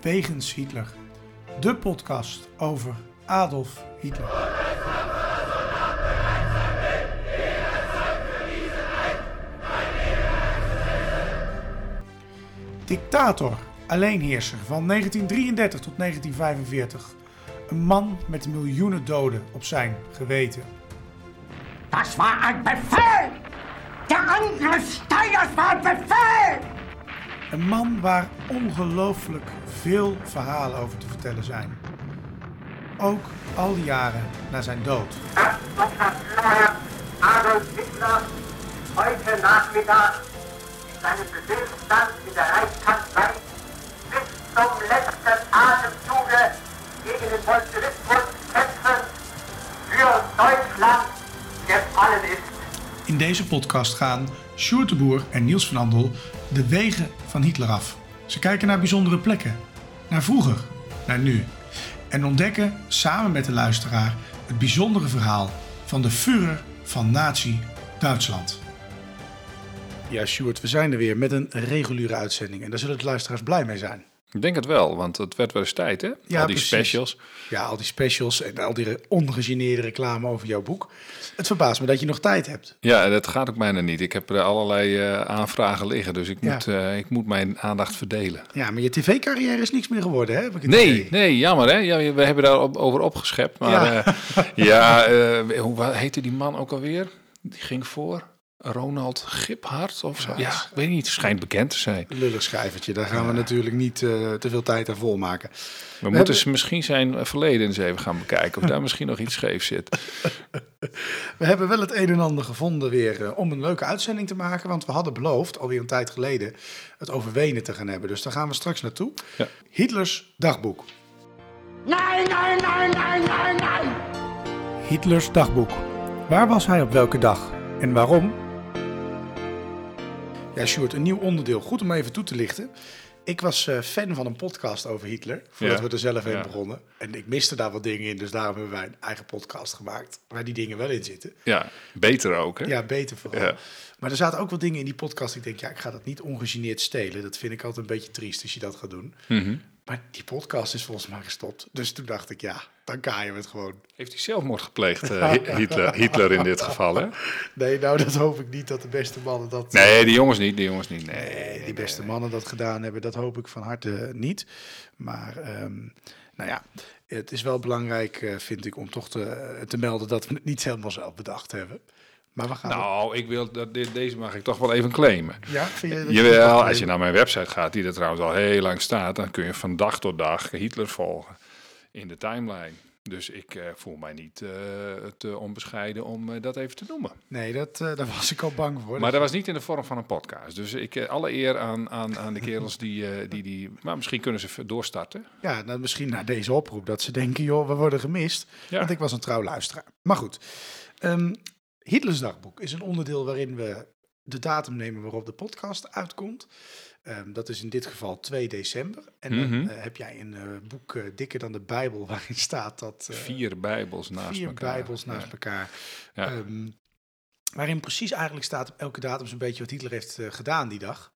Wegens Hitler. De podcast over Adolf Hitler. Dictator, alleenheerser van 1933 tot 1945. Een man met miljoenen doden op zijn geweten. Das war ein Befehl! Der Angriff Steiners war ein Befehl! Een man waar ongelooflijk veel verhalen over te vertellen zijn. Ook al die jaren na zijn dood. Adolf Hitler heute Nachmittag seinem Befehlsstand in der Reichskanzlei bis zum letzten Atemzuge gegen den Bolschewismus kämpfen für Deutschland gefallen ist. In deze podcast gaan Sjoerd en Niels van Andel de wegen van Hitler af. Ze kijken naar bijzondere plekken, naar vroeger, naar nu. En ontdekken samen met de luisteraar het bijzondere verhaal van de Führer van Nazi-Duitsland. Ja, Sjoerd, we zijn er weer met een reguliere uitzending. En daar zullen de luisteraars blij mee zijn. Ik denk het wel, want het werd wel eens tijd, hè? Ja, Al die precies. specials. Ja, al die specials en al die ongegeneerde reclame over jouw boek. Het verbaast me dat je nog tijd hebt. Ja, dat gaat ook bijna niet. Ik heb er allerlei eh, aanvragen liggen, dus ik Ja. moet, eh, ik moet mijn aandacht verdelen. Ja, maar je tv-carrière is niks meer geworden, hè? Heb ik Nee, idee. nee, jammer hè. Ja, we hebben daar op- over opgeschept. Maar Ja. eh, hoe heette die man ook alweer? Die ging voor Ronald Giphart of zo. Ja, ik weet niet. Schijnt bekend te zijn. Lullig schrijvertje, daar gaan we natuurlijk niet eh, te veel tijd aan volmaken. We, hebben- moeten ze misschien zijn verleden eens even gaan bekijken. Of daar misschien nog iets scheef zit. We hebben wel het een en ander gevonden weer eh, om een leuke uitzending te maken. Want we hadden beloofd, alweer een tijd geleden, het over Wenen te gaan hebben. Dus daar gaan we straks naartoe. Ja. Hitlers dagboek. Nein, nein, nein, nein, nein, nein! Hitlers dagboek. Waar was hij op welke dag en waarom? Ja, Sjoerd, een nieuw onderdeel. Goed om even toe te lichten. Ik was eh, fan van een podcast over Hitler, voordat Ja. we er zelf in Ja. begonnen. En ik miste daar wat dingen in, dus daarom hebben wij een eigen podcast gemaakt, waar die dingen wel in zitten. Ja, beter ook hè. Ja, beter vooral. Ja. Maar er zaten ook wel dingen in die podcast. Ik denk, ja, ik ga dat niet ongegeneerd stelen. Dat vind ik altijd een beetje triest als je dat gaat doen. Mhm. Maar die podcast is volgens mij gestopt. Dus toen dacht ik, ja, dan kaaien we het gewoon. Heeft hij zelfmoord gepleegd, eh, Hi- Hitler, Hitler in dit geval hè? Nee, nou, dat hoop ik niet dat de beste mannen dat... Nee, die jongens niet, die jongens niet. Nee, Nee, die beste mannen dat gedaan hebben, dat hoop ik van harte niet. Maar, ehm, nou ja, het is wel belangrijk, eh, vind ik, om toch te, te melden dat we het niet helemaal zelf bedacht hebben. Maar we gaan... Nou, ik wil dat dit, deze mag ik toch wel even claimen. ja, vind je dat Jawel, als je naar mijn website gaat, die er trouwens al heel lang staat, dan kun je van dag tot dag Hitler volgen in de timeline. Dus ik eh, voel mij niet eh, te onbescheiden om eh, dat even te noemen. Nee, dat, eh, daar was ik al bang voor. Maar dat was niet in de vorm van een podcast. Dus ik eh, alle eer aan, aan, aan de kerels die, eh, die, die... Maar misschien kunnen ze doorstarten. Ja, nou, misschien na deze oproep dat ze denken, joh, we worden gemist. Ja. Want ik was een trouw luisteraar. Maar goed, Ehm, Hitlers dagboek is een onderdeel waarin we de datum nemen waarop de podcast uitkomt. Ehm, dat is in dit geval 2 december. En dan Mhm. eh, heb jij een eh, boek eh, dikker dan de Bijbel waarin staat dat... Vier bijbels naast vier elkaar. Bijbels naast Ja. elkaar. Ja. Ehm, waarin precies eigenlijk staat op elke datum zo'n beetje wat Hitler heeft gedaan die dag.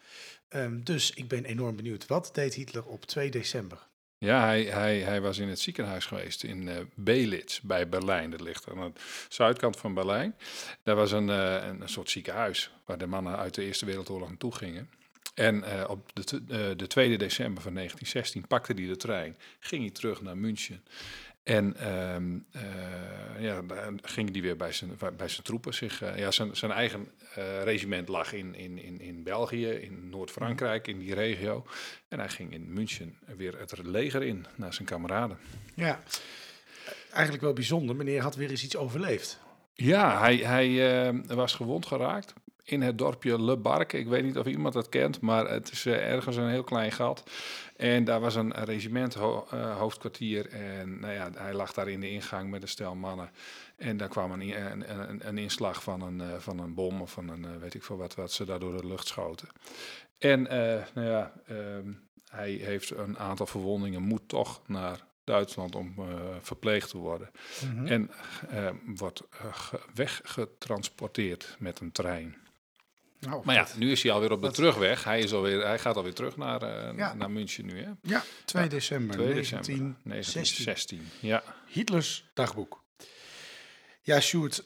Ehm, dus ik ben enorm benieuwd. Wat deed Hitler op 2 december? Ja, hij, hij, hij was in het ziekenhuis geweest in eh Belitz bij Berlijn. Dat ligt aan de zuidkant van Berlijn. Daar was een, een, een soort ziekenhuis waar de mannen uit de Eerste Wereldoorlog naartoe gingen. En eh, op de, eh, de 2 december van 1916 pakte hij de trein, ging hij terug naar München. En ehm, eh, ja, ging hij weer bij zijn, bij zijn troepen. Zich, ja, zijn, zijn eigen regiment lag in, in, in, in België, in Noord-Frankrijk, in die regio. En hij ging in München weer het leger in naar zijn kameraden. Ja, eigenlijk wel bijzonder. Meneer had weer eens iets overleefd. Ja, hij, hij was gewond geraakt in het dorpje Le Barque. Ik weet niet of iemand dat kent, maar het is eh, ergens een heel klein gat. En daar was een regiment ho- eh, hoofdkwartier en nou ja, hij lag daar in de ingang met een stel mannen. En daar kwam een, een, een, een inslag van een, eh, van een bom of van een, weet ik veel wat, wat ze daar door de lucht schoten. En nou ja, ehm, hij heeft een aantal verwondingen, moet toch naar Duitsland om verpleegd te worden. Mhm. En wordt ge- weggetransporteerd met een trein. Nou, Maar ja, dat- nu is hij alweer op de dat- terugweg. Hij, is alweer, hij gaat alweer terug naar, eh, Ja. naar München nu, hè? ja, 2 Ja, december 2 december 1916. 1916. Ja. Hitlers dagboek. Ja, Sjoerd.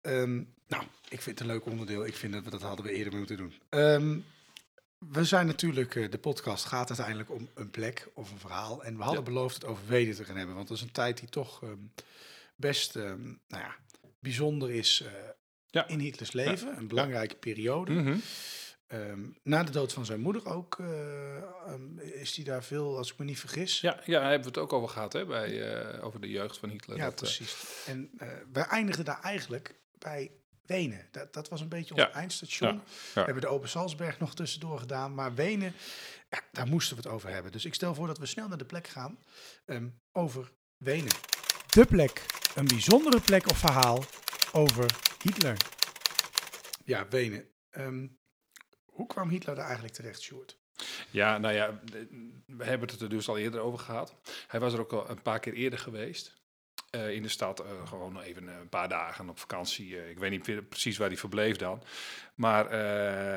ehm, nou, ik vind het een leuk onderdeel. Ik vind dat we dat hadden we eerder moeten doen. Ehm, we zijn natuurlijk, eh, de podcast gaat uiteindelijk om een plek of een verhaal. En we hadden Ja. beloofd het over Wenen te gaan hebben. Want dat is een tijd die toch ehm, best nou ja, bijzonder is eh, Ja. in Hitlers leven. Een belangrijke periode. Mhm. Ehm, na de dood van zijn moeder ook eh, ehm, is hij daar veel, als ik me niet vergis. ja, ja, daar hebben we het ook over gehad, hè? Bij, eh, over de jeugd van Hitler. Ja, Dat, eh, precies. En eh wij eindigden daar eigenlijk bij Wenen. Dat, dat was een beetje ons Ja. eindstation. Ja, ja. We hebben de Open Salzberg nog tussendoor gedaan. Maar Wenen, ja, daar moesten we het over hebben. Dus ik stel voor dat we snel naar de plek gaan ehm, over Wenen. De plek. Een bijzondere plek of verhaal over Hitler. Ja, Wenen. Ehm, hoe kwam Hitler daar eigenlijk terecht, Sjoerd? Ja, nou ja, we hebben het er dus al eerder over gehad. Hij was er ook al een paar keer eerder geweest. Eh, in de stad, eh, gewoon even een paar dagen op vakantie. Eh, ik weet niet precies waar hij verbleef dan. Maar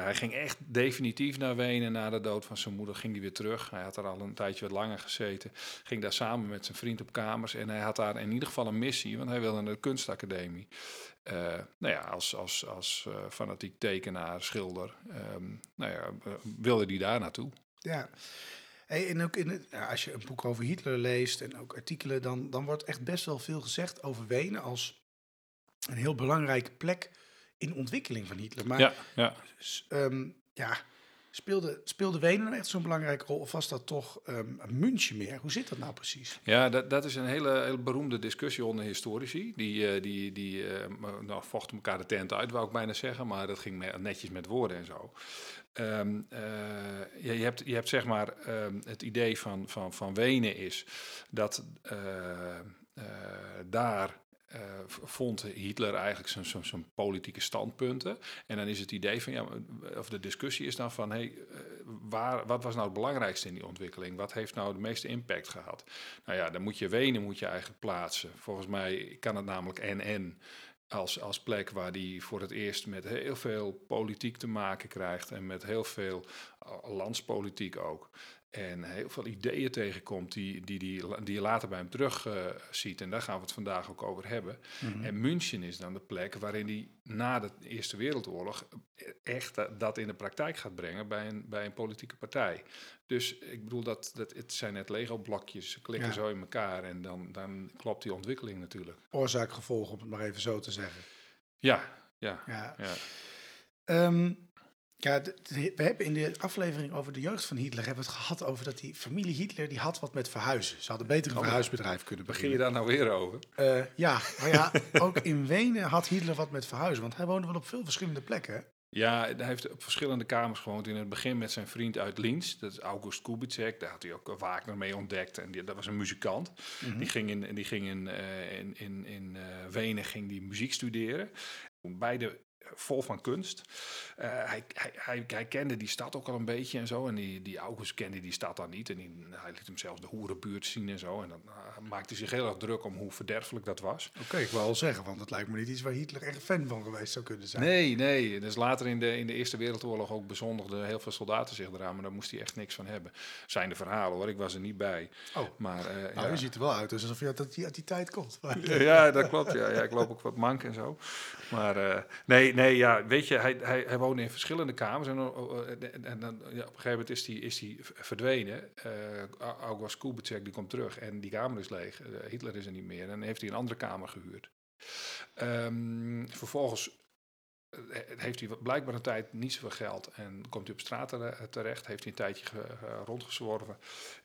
hij ging echt definitief naar Wenen na de dood van zijn moeder. Ging hij weer terug. Hij had er al een tijdje wat langer gezeten. Ging daar samen met zijn vriend op kamers. En hij had daar in ieder geval een missie, want hij wilde naar de kunstacademie. Nou ja, als, als, als fanatiek tekenaar, schilder. ehm, nou ja, wilde hij daar naartoe. Ja. Hey, en ook in het, ja, als je een boek over Hitler leest en ook artikelen, dan, dan wordt echt best wel veel gezegd over Wenen als een heel belangrijke plek in ontwikkeling van Hitler. Maar Ja, ja. s- ehm, ja, speelde, speelde Wenen nou echt zo'n belangrijke rol of was dat toch ehm München meer? Hoe zit dat nou precies? Ja, dat, dat is een hele, hele beroemde discussie onder historici. Die, eh, die, die eh, nou, vochten elkaar de tent uit, wou ik bijna zeggen. Maar dat ging me- netjes met woorden en zo. Ehm, eh, je, hebt, je hebt zeg maar ehm, het idee van, van, van Wenen is dat eh, eh, daar vond Hitler eigenlijk zijn, politieke standpunten. En dan is het idee van, ja, of de discussie is dan van, hey, eh, waar, wat was nou het belangrijkste in die ontwikkeling? Wat heeft nou de meeste impact gehad? Nou ja, dan moet je Wenen moet je eigenlijk plaatsen. Volgens mij kan het namelijk NN als, als plek waar die voor het eerst met heel veel politiek te maken krijgt en met heel veel uh, landspolitiek ook. En heel veel ideeën tegenkomt die, die, die, die je later bij hem terug eh, ziet. En daar gaan we het vandaag ook over hebben. En München is dan de plek waarin hij na de Eerste Wereldoorlog echt dat- dat in de praktijk gaat brengen bij een, bij een politieke partij. Dus ik bedoel, dat, dat, het zijn net Lego-blokjes, ze klikken Ja. zo in elkaar en dan, dan klopt die ontwikkeling natuurlijk. Oorzaak, gevolg, om het maar even zo te zeggen. Ja, ja, Ja. ja. Ehm, ja, we hebben in de aflevering over de jeugd van Hitler hebben we het gehad over dat die familie Hitler die had wat met verhuizen. Ze hadden beter een Oh, verhuisbedrijf kunnen Begin je beginnen. daar nou weer over? Eh, ja, maar ja, ook in Wenen had Hitler wat met verhuizen, want hij woonde wel op veel verschillende plekken. Ja, hij heeft op verschillende kamers gewoond. In het begin met zijn vriend uit Linz, dat is August Kubitschek. Daar had hij ook Wagner mee ontdekt. En die, dat was een muzikant. Die ging in, die ging in, eh, in, in, in eh, Wenen ging die muziek studeren. Beide vol van kunst. Eh, hij, hij, hij, hij kende die stad ook al een beetje en zo. En die, die August kende die stad dan niet. En die, hij liet hem zelfs de hoerenbuurt zien en zo. En dan eh, maakte hij zich heel erg druk om hoe verderfelijk dat was. Oké, ik wil al zeggen, want het lijkt me niet iets waar Hitler echt fan van geweest zou kunnen zijn. Nee, nee. Dus later in de, in de Eerste Wereldoorlog ook bezondigden heel veel soldaten zich eraan, maar daar moest hij echt niks van hebben. Zijn de verhalen hoor, ik was er niet bij. Oh, Maar eh, nou, ja. je ziet er wel uit alsof je uit die, uit die tijd komt. Ja, dat klopt. Ja. ja, ik loop ook wat mank en zo. Maar eh, nee, ja, weet je, hij, hij, hij woonde in verschillende kamers. En, eh, en, en dan, ja, op een gegeven moment is hij is die verdwenen. Eh August Kubitschek die komt terug en die kamer is leeg. Eh, Hitler is er niet meer. En dan heeft hij een andere kamer gehuurd. Ehm, vervolgens eh, heeft hij blijkbaar een tijd niet zoveel geld en komt hij op straat tere- terecht, heeft hij een tijdje ge- ge- rondgezworven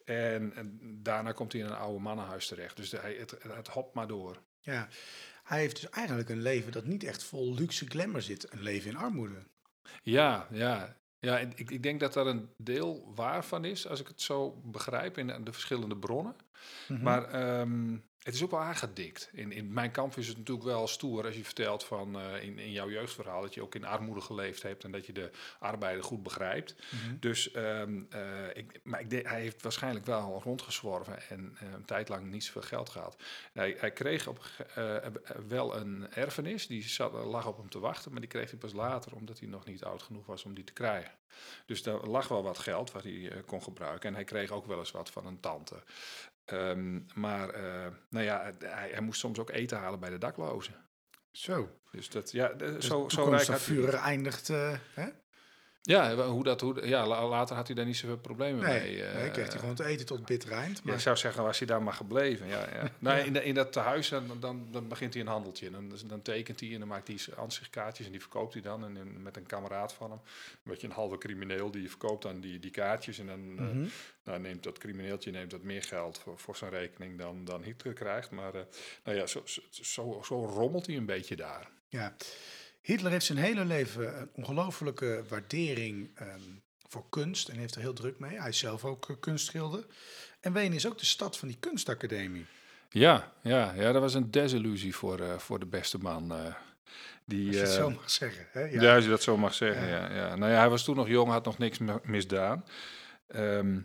en, daarna komt hij in een oude mannenhuis terecht. Dus de, hij, het, het hopt maar door. Ja, hij heeft dus eigenlijk een leven dat niet echt vol luxe glamour zit. Een leven in armoede. Ja, ja. Ja, ik, ik denk dat daar een deel waar van is, als ik het zo begrijp in de, de verschillende bronnen. Mhm. Maar ehm, het is ook wel aangedikt. In, in mijn kamp is het natuurlijk wel stoer als je vertelt van eh, in, in jouw jeugdverhaal dat je ook in armoede geleefd hebt en dat je de arbeider goed begrijpt. Mhm. Dus, ehm, eh, ik, maar ik hij heeft waarschijnlijk wel rondgezworven en eh, een tijd lang niet zoveel geld gehad. Hij, hij kreeg op, wel een erfenis, die zat, lag op hem te wachten, maar die kreeg hij pas later omdat hij nog niet oud genoeg was om die te krijgen. Dus daar lag wel wat geld wat hij kon gebruiken en hij kreeg ook wel eens wat van een tante. Ehm, maar eh, nou ja, hij, hij moest soms ook eten halen bij de daklozen. Zo. Dus dat, ja, de- Dus zo, zo rijk niet. eindigt... eh, hè? Ja, hoe dat, hoe, ja, la- later had hij daar niet zoveel problemen Nee, mee. eh, nee, kreeg hij gewoon te eten tot bitter eind. Ja, Maar, ik zou zeggen, was hij daar maar gebleven. Ja, ja. Nou, in, de- in dat tehuis, dan, dan, dan begint hij een handeltje. Dan, dan tekent hij en dan maakt hij zijn ansichtkaartjes en die verkoopt hij dan. En, en met een kameraad van hem, een beetje een halve crimineel, die verkoopt dan die, die kaartjes. En dan eh, Mhm. nou, neemt dat crimineeltje neemt dat meer geld voor, voor zijn rekening dan, dan Hitler krijgt. Maar eh, nou ja, zo, zo, zo, zo rommelt hij een beetje daar. Ja. Hitler heeft zijn hele leven een ongelofelijke waardering ehm, voor kunst en heeft er heel druk mee. Hij is zelf ook eh, kunstschilder. En Wenen is ook de stad van die kunstacademie. Ja, ja, ja, dat was een desillusie voor, eh, voor de beste man. eh, die, Als je het zo mag zeggen. Hè? Ja. als je dat zo mag zeggen. Ja. Ja. Ja, Nou ja, hij was toen nog jong, had nog niks mi- misdaan. Ehm,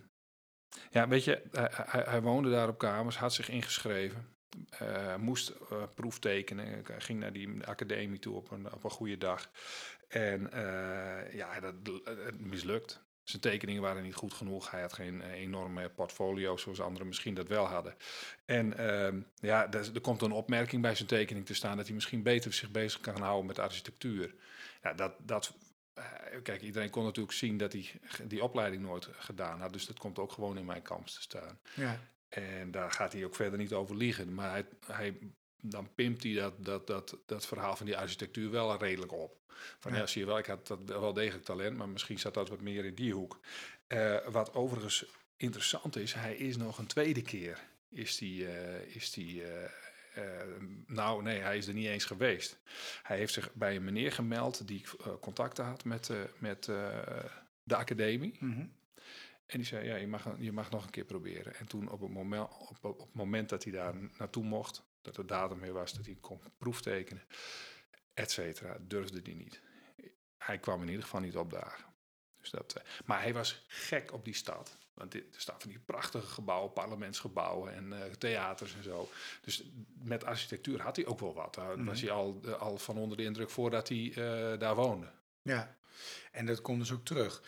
ja, weet je, hij, hij, hij woonde daar op kamers, had zich ingeschreven. Eh, moest eh, proef tekenen. Hij ging naar die academie toe op een, op een goede dag. En eh, ja, dat het mislukt. Zijn tekeningen waren niet goed genoeg. Hij had geen enorme portfolio zoals anderen misschien dat wel hadden. En ehm, ja, er, er komt een opmerking bij zijn tekening te staan dat hij misschien beter zich bezig kan houden met architectuur. Ja, dat, dat, kijk, iedereen kon natuurlijk zien dat hij die opleiding nooit gedaan had. Dus dat komt ook gewoon in mijn kamp te staan. Ja. En daar gaat hij ook verder niet over liegen. Maar hij, hij, dan pimpt hij dat, dat, dat, dat verhaal van die architectuur wel redelijk op. Van Ja. ja, zie je wel, ik had dat wel degelijk talent, maar misschien zat dat wat meer in die hoek. Eh, wat overigens interessant is, hij is nog een tweede keer, is die, eh, is die eh, nou nee, hij is er niet eens geweest. Hij heeft zich bij een meneer gemeld die contacten had met, met de academie. Mhm. En die zei, ja, je mag, je mag nog een keer proberen. En toen op het moment, op, op het moment dat hij daar naartoe mocht, dat de datum weer was, dat hij kon proeftekenen, et cetera, durfde hij niet. Hij kwam in ieder geval niet opdagen. Dus dat, eh, maar hij was gek op die stad. Want dit, er staan van die prachtige gebouwen, parlementsgebouwen en eh, theaters en zo. Dus met architectuur had hij ook wel wat. Daar Mhm. was hij al, eh, al van onder de indruk voordat hij daar woonde. Ja, en dat komt dus ook terug.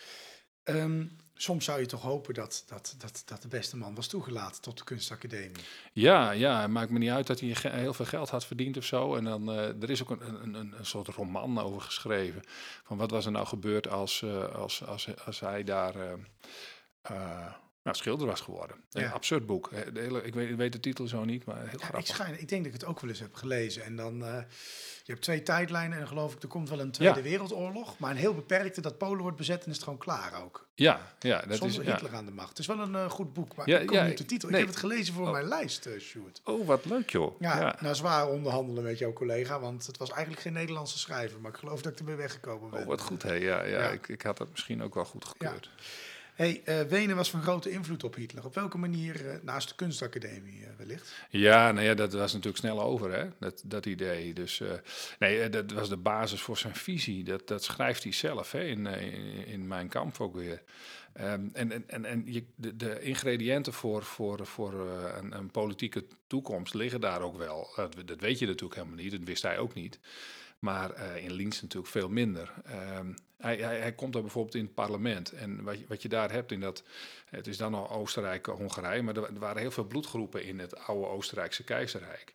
Ehm, soms zou je toch hopen dat, dat, dat, dat de beste man was toegelaten tot de kunstacademie. Ja, ja, het maakt me niet uit dat hij heel veel geld had verdiend of zo. En dan, eh, er is ook een, een, een, soort roman over geschreven. Van wat was er nou gebeurd als, eh, als, als, als hij daar eh, nou, schilder was geworden. Een Ja. absurd boek. De hele, ik, weet, ik weet de titel zo niet, maar heel Ja, ik, grappig. schijn, ik denk dat ik het ook wel eens heb gelezen. En dan, eh, je hebt twee tijdlijnen en dan geloof ik, er komt wel een Tweede Ja. Wereldoorlog. Maar een heel beperkte, dat Polen wordt bezet en is het gewoon klaar ook. Ja, ja, dat Zonder is... Hitler aan de macht. Het is wel een eh, goed boek, maar Ja, ik kom ja, niet op de titel. nee. Ik heb het gelezen voor Oh. mijn lijst, eh Sjoerd. Oh, wat leuk joh. Ja, nou zwaar onderhandelen met jouw collega, want het was eigenlijk geen Nederlandse schrijver. Maar ik geloof dat ik ermee weggekomen ben. Oh, wat goed. Hè. Ja, ja, Ja. Ik, ik had dat misschien ook wel goed gekeurd. Hey, eh, Wenen was van grote invloed op Hitler. Op welke manier, eh, naast de kunstacademie eh, wellicht? Ja, nou ja, dat was natuurlijk snel over, hè, dat, dat idee. Dus nee, dat was de basis voor zijn visie. Dat, dat schrijft hij zelf hè, in, in, Mijn Kamp ook weer. Ehm, en en, en, je, de, de ingrediënten voor, voor, voor een, een politieke toekomst liggen daar ook wel. Dat, dat weet je natuurlijk helemaal niet, dat wist hij ook niet. Maar in Linz natuurlijk veel minder. Ehm, hij, hij, komt daar bijvoorbeeld in het parlement. En wat je, wat je daar hebt in dat... Het is dan al Oostenrijk, Hongarije... maar er, wa- waren heel veel bloedgroepen in het oude Oostenrijkse keizerrijk.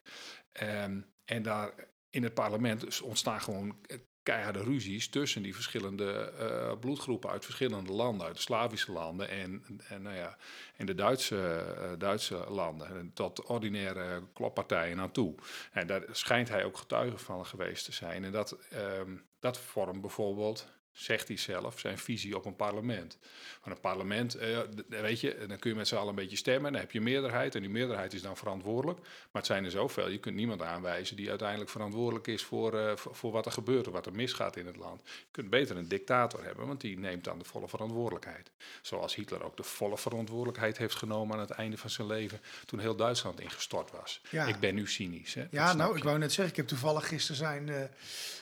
Ehm, en daar in het parlement ontstaan gewoon keiharde ruzies... tussen die verschillende eh, bloedgroepen uit verschillende landen. Uit de Slavische landen en, en, nou ja, en de Duitse, eh, Duitse landen. En tot ordinaire kloppartijen aan toe. En daar schijnt hij ook getuige van geweest te zijn. En dat, ehm, dat vormt bijvoorbeeld zegt hij zelf, zijn visie op een parlement. Maar een parlement, eh, weet je, dan kun je met z'n allen een beetje stemmen. Dan heb je meerderheid en die meerderheid is dan verantwoordelijk. Maar het zijn er zoveel, je kunt niemand aanwijzen die uiteindelijk verantwoordelijk is voor, eh, voor, wat er gebeurt of wat er misgaat in het land. Je kunt beter een dictator hebben, want die neemt dan de volle verantwoordelijkheid. Zoals Hitler ook de volle verantwoordelijkheid heeft genomen aan het einde van zijn leven, toen heel Duitsland ingestort was. Ja. Ik ben nu cynisch. Hè? Ja, nou, je. ik wou net zeggen, ik heb toevallig gisteren zijn, eh,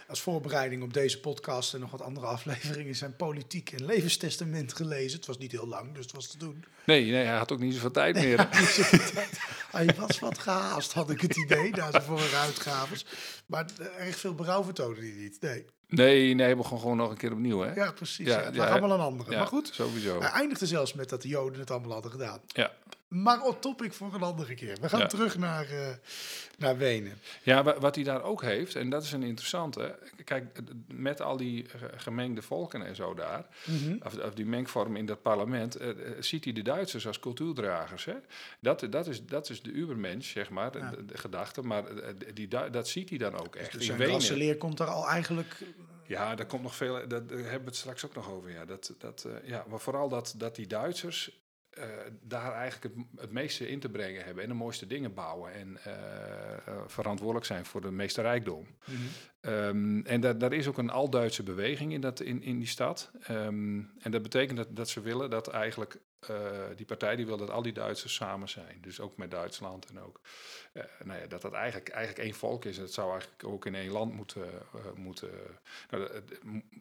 als voorbereiding op deze podcast en nog wat andere afleveringen, zijn politiek en levenstestament gelezen. Het was niet heel lang, dus het was te doen. Nee, nee, hij had ook niet zoveel tijd meer. Hij was wat gehaast, had ik het idee, na zijn vorige uitgaves. Maar eh, erg veel berouw vertoonde hij niet. Nee, Nee, nee, we begon gewoon nog een keer opnieuw, hè? ja, precies. Ja, Ja, het ja, allemaal een andere. Maar goed, Sowieso. hij eindigde zelfs met dat de Joden het allemaal hadden gedaan. Ja. Maar op topic voor een andere keer. We gaan Ja. terug naar, eh, naar Wenen. Ja, wa- wat hij daar ook heeft, en dat is een interessante. Kijk, met al die gemengde volken en zo daar, of, of die mengvorm in dat parlement, eh, eh, ziet hij de Duitsers als cultuurdragers. Hè? Dat, dat, is, dat is de ubermensch, zeg maar, de, Ja. de, de gedachte. Maar die, dat ziet hij dan ook echt. Dus zijn Wenen. rassenleer komt daar al eigenlijk... Ja, daar komt nog veel. Dat, daar hebben we het straks ook nog over. Ja, dat, dat, ja maar vooral dat, dat die Duitsers eh, daar eigenlijk het, het meeste in te brengen hebben en de mooiste dingen bouwen en eh, eh, verantwoordelijk zijn voor de meeste rijkdom. Ehm, en da- daar is ook een al-Duitse beweging in, dat, in, in die stad. Ehm, en dat betekent dat, dat ze willen dat eigenlijk die partij die wil dat al die Duitsers samen zijn. Dus ook met Duitsland en ook nou ja, dat dat eigenlijk, eigenlijk één volk is. Het zou eigenlijk ook in één land moeten, moeten, nou,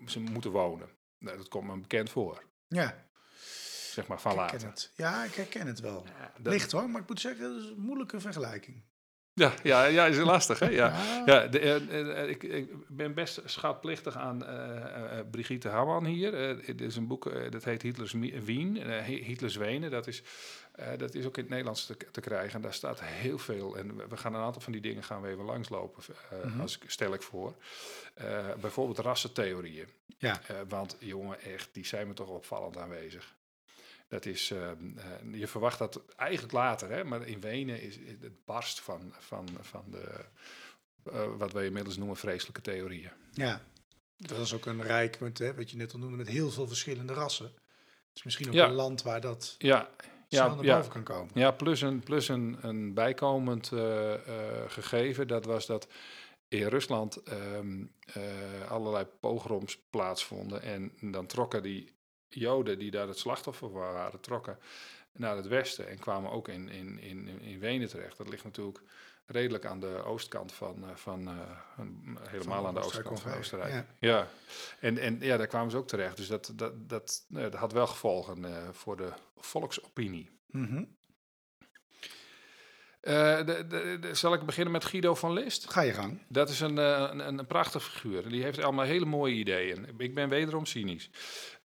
ze moeten wonen. Nou, dat komt me bekend voor, Ja, zeg maar van het. Ja, ik herken het wel. Dat- Licht hoor, maar ik moet zeggen, dat is een moeilijke vergelijking. Ja, ja, ja, is lastig, hè? Ja. Ja. De, eh, eh, ik, ik ben best schatplichtig aan eh, eh, Brigitte Hamann hier. Eh, dit is een boek, eh, dat heet Hitlers Wien, eh, Hi- Hitlers Wenen. Dat is, eh, dat is ook in het Nederlands te, te krijgen. En daar staat heel veel. En we- gaan een aantal van die dingen gaan we even langslopen, eh, als ik, stel ik voor. Eh, bijvoorbeeld rassentheorieën. Ja. Eh, want jongen, echt, die zijn me toch opvallend aanwezig. Dat is, eh, eh, je verwacht dat eigenlijk later, hè, maar in Wenen is het barst van, van, van de, eh, wat wij inmiddels noemen vreselijke theorieën. Ja, dat is ook een rijk, met, hè, wat je net al noemde, met heel veel verschillende rassen. Het is misschien ook Ja. een land waar dat Ja, snel ja, naar ja, boven kan komen. ja plus, een, plus een, een bijkomend gegeven, dat was dat in Rusland ehm, eh, allerlei pogroms plaatsvonden. En dan trokken die Joden die daar het slachtoffer waren, trokken naar het westen en kwamen ook in, in, in, in Wenen terecht. Dat ligt natuurlijk redelijk aan de oostkant van, eh, van eh, helemaal aan de oostkant van Oostenrijk. Ja, En, en ja, daar kwamen ze ook terecht. Dus dat, dat, dat, nou, dat had wel gevolgen eh, voor de volksopinie. Mhm. Eh, de, de, de- zal ik beginnen met Guido van List? Ga je gang. Dat is een, eh, een, een prachtig figuur. Die heeft allemaal hele mooie ideeën. Ik ben wederom cynisch.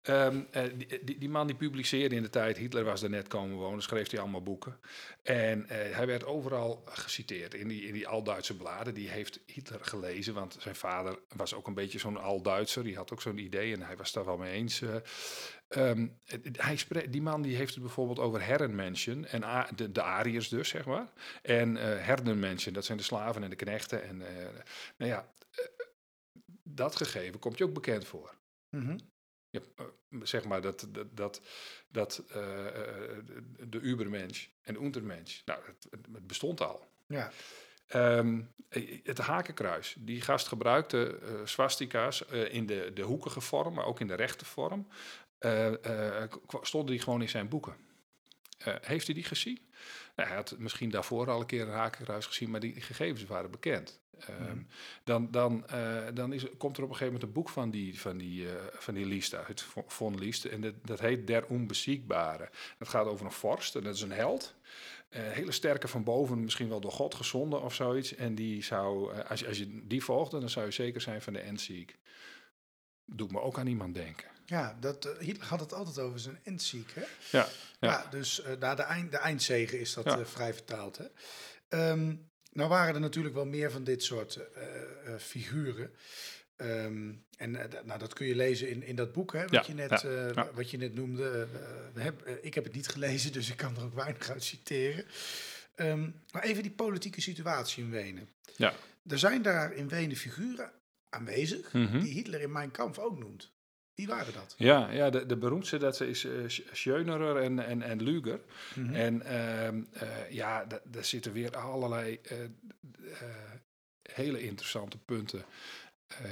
Ehm, eh, die, die, die man die publiceerde in de tijd, Hitler was er net komen wonen, schreef hij allemaal boeken. En eh, hij werd overal geciteerd in die, in die Al-Duitse bladen. Die heeft Hitler gelezen, want zijn vader was ook een beetje zo'n Al-Duitser. Die had ook zo'n idee en hij was daar wel mee eens. eh. Ehm, die man die heeft het bijvoorbeeld over herrenmenschen, en de, de Ariërs dus, zeg maar. En eh herdenmensen, dat zijn de slaven en de knechten. En eh, nou ja, eh, dat gegeven komt je ook bekend voor. Mhm. Ja, eh, zeg maar dat, dat, dat, dat eh, eh, de, Ubermensch en de Untermensch, nou, het, het bestond al. Ja. Ehm, eh, het hakenkruis. Die gast gebruikte swastika's in de, de hoekige vorm, maar ook in de rechte vorm. Stonden die gewoon in zijn boeken. Eh, heeft hij die gezien? Nou, hij had misschien daarvoor al een keer een hakenkruis gezien, maar die gegevens waren bekend. Ehm, Dan, dan, eh, dan is, komt er op een gegeven moment een boek van die, van die, eh, van die Liest uit, von- Liest. En dat, dat heet Der Onbeziegbare. Dat gaat over een vorst en dat is een held. Hele sterke van boven, misschien wel door God gezonden of zoiets. En die zou, als, je, als je die volgde, dan zou je zeker zijn van de Endsiek. Doet me ook aan iemand denken. Ja, dat, eh, Hitler had het altijd over zijn endziek, hè? Ja, Ja, ja. dus eh na de, eind, de eindzegen is dat Ja. eh, vrij vertaald, hè? Ehm, nou waren er natuurlijk wel meer van dit soort figuren. Ehm, en nou, dat kun je lezen in, in dat boek, hè, wat, Ja, je, net, ja, ja. wat je net noemde. Heb, ik heb het niet gelezen, dus ik kan er ook weinig uit citeren. Ehm, maar even die politieke situatie in Wenen. Ja. Er zijn daar in Wenen figuren aanwezig Mhm. die Hitler in Mijn Kampf ook noemt. Wie waren dat? Ja, ja de, de beroemdste dat is uh, Schönerer en, en, en Luger. Mhm. En ehm, eh, ja, da- daar zitten weer allerlei eh, hele interessante punten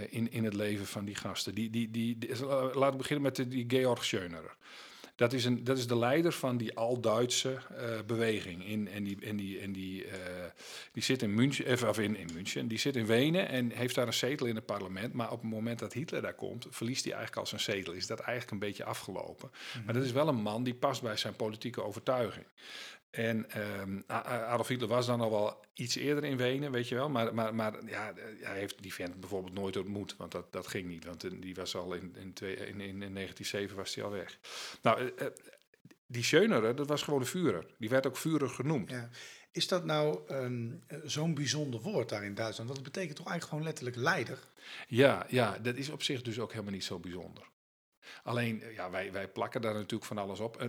in, in het leven van die gasten. Die, die, die, die- laten we beginnen met de, die Georg Schönerer. Dat is, een, dat is de leider van die al-Duitse eh, beweging. In, en die, en die, en die, eh, die zit in München, eh, of in, in München, die zit in Wenen en heeft daar een zetel in het parlement. Maar op het moment dat Hitler daar komt, verliest hij eigenlijk al zijn zetel. Is dat eigenlijk een beetje afgelopen. Maar dat is wel een man die past bij zijn politieke overtuiging. En ehm, Adolf Hitler was dan al wel iets eerder in Wenen, weet je wel. Maar, maar, maar ja, hij heeft die vent bijvoorbeeld nooit ontmoet, want dat, dat ging niet. Want eh, die was al in, in, twee, in, in, in 1907 was hij al weg. Nou, eh, eh, die Schönerer, dat was gewoon de Führer. Die werd ook Führer genoemd. Ja. Is dat nou ehm, eh, zo'n bijzonder woord daar in Duitsland? Want het betekent toch eigenlijk gewoon letterlijk leider? Ja, ja, dat is op zich dus ook helemaal niet zo bijzonder. Alleen, eh, ja, wij, wij plakken daar natuurlijk van alles op. Eh,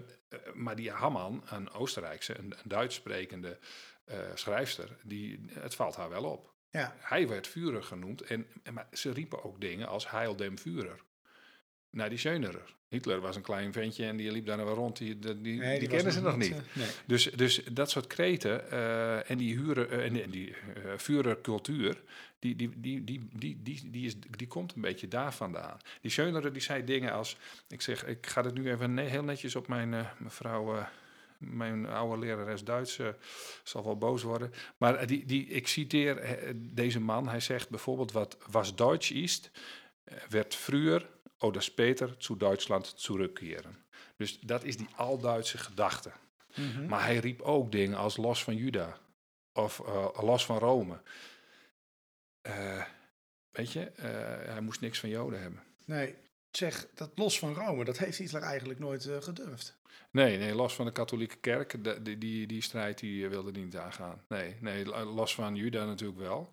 maar die Hamman, een Oostenrijkse, een, een Duits sprekende eh, schrijfster, die, het valt haar wel op. Ja. Hij werd Führer genoemd, en, en, maar ze riepen ook dingen als Heil dem Führer. Naar die Schönerer. Hitler was een klein ventje en die liep daar nou wel rond. Die, die, die, Nee, die kennen ze nog niet. eh, nee. Dus, dus dat soort kreten eh, en die, huren, eh, en die, en die die, die, die, die, die, die, die, is, die komt een beetje daar vandaan. Die Schönerer die zei dingen als, ik zeg, ik ga het nu even ne- heel netjes op mijn mevrouw, mijn oude lerares Duits, zal wel boos worden. Maar die, die, ik citeer deze man, hij zegt bijvoorbeeld wat was ist, eh, werd früher oder später zu Duitsland zurückkehren. Dus dat is die al-Duitse gedachte. Mhm. Maar hij riep ook dingen als los van Juda of eh, los van Rome. Eh, weet je, eh, hij moest niks van Joden hebben. Nee, zeg, dat los van Rome, dat heeft Hitler eigenlijk nooit eh, gedurfd. Nee, nee, los van de katholieke kerk, de- die, die, die strijd die eh, wilde niet aangaan. Nee, nee, lo- los van Juda natuurlijk wel.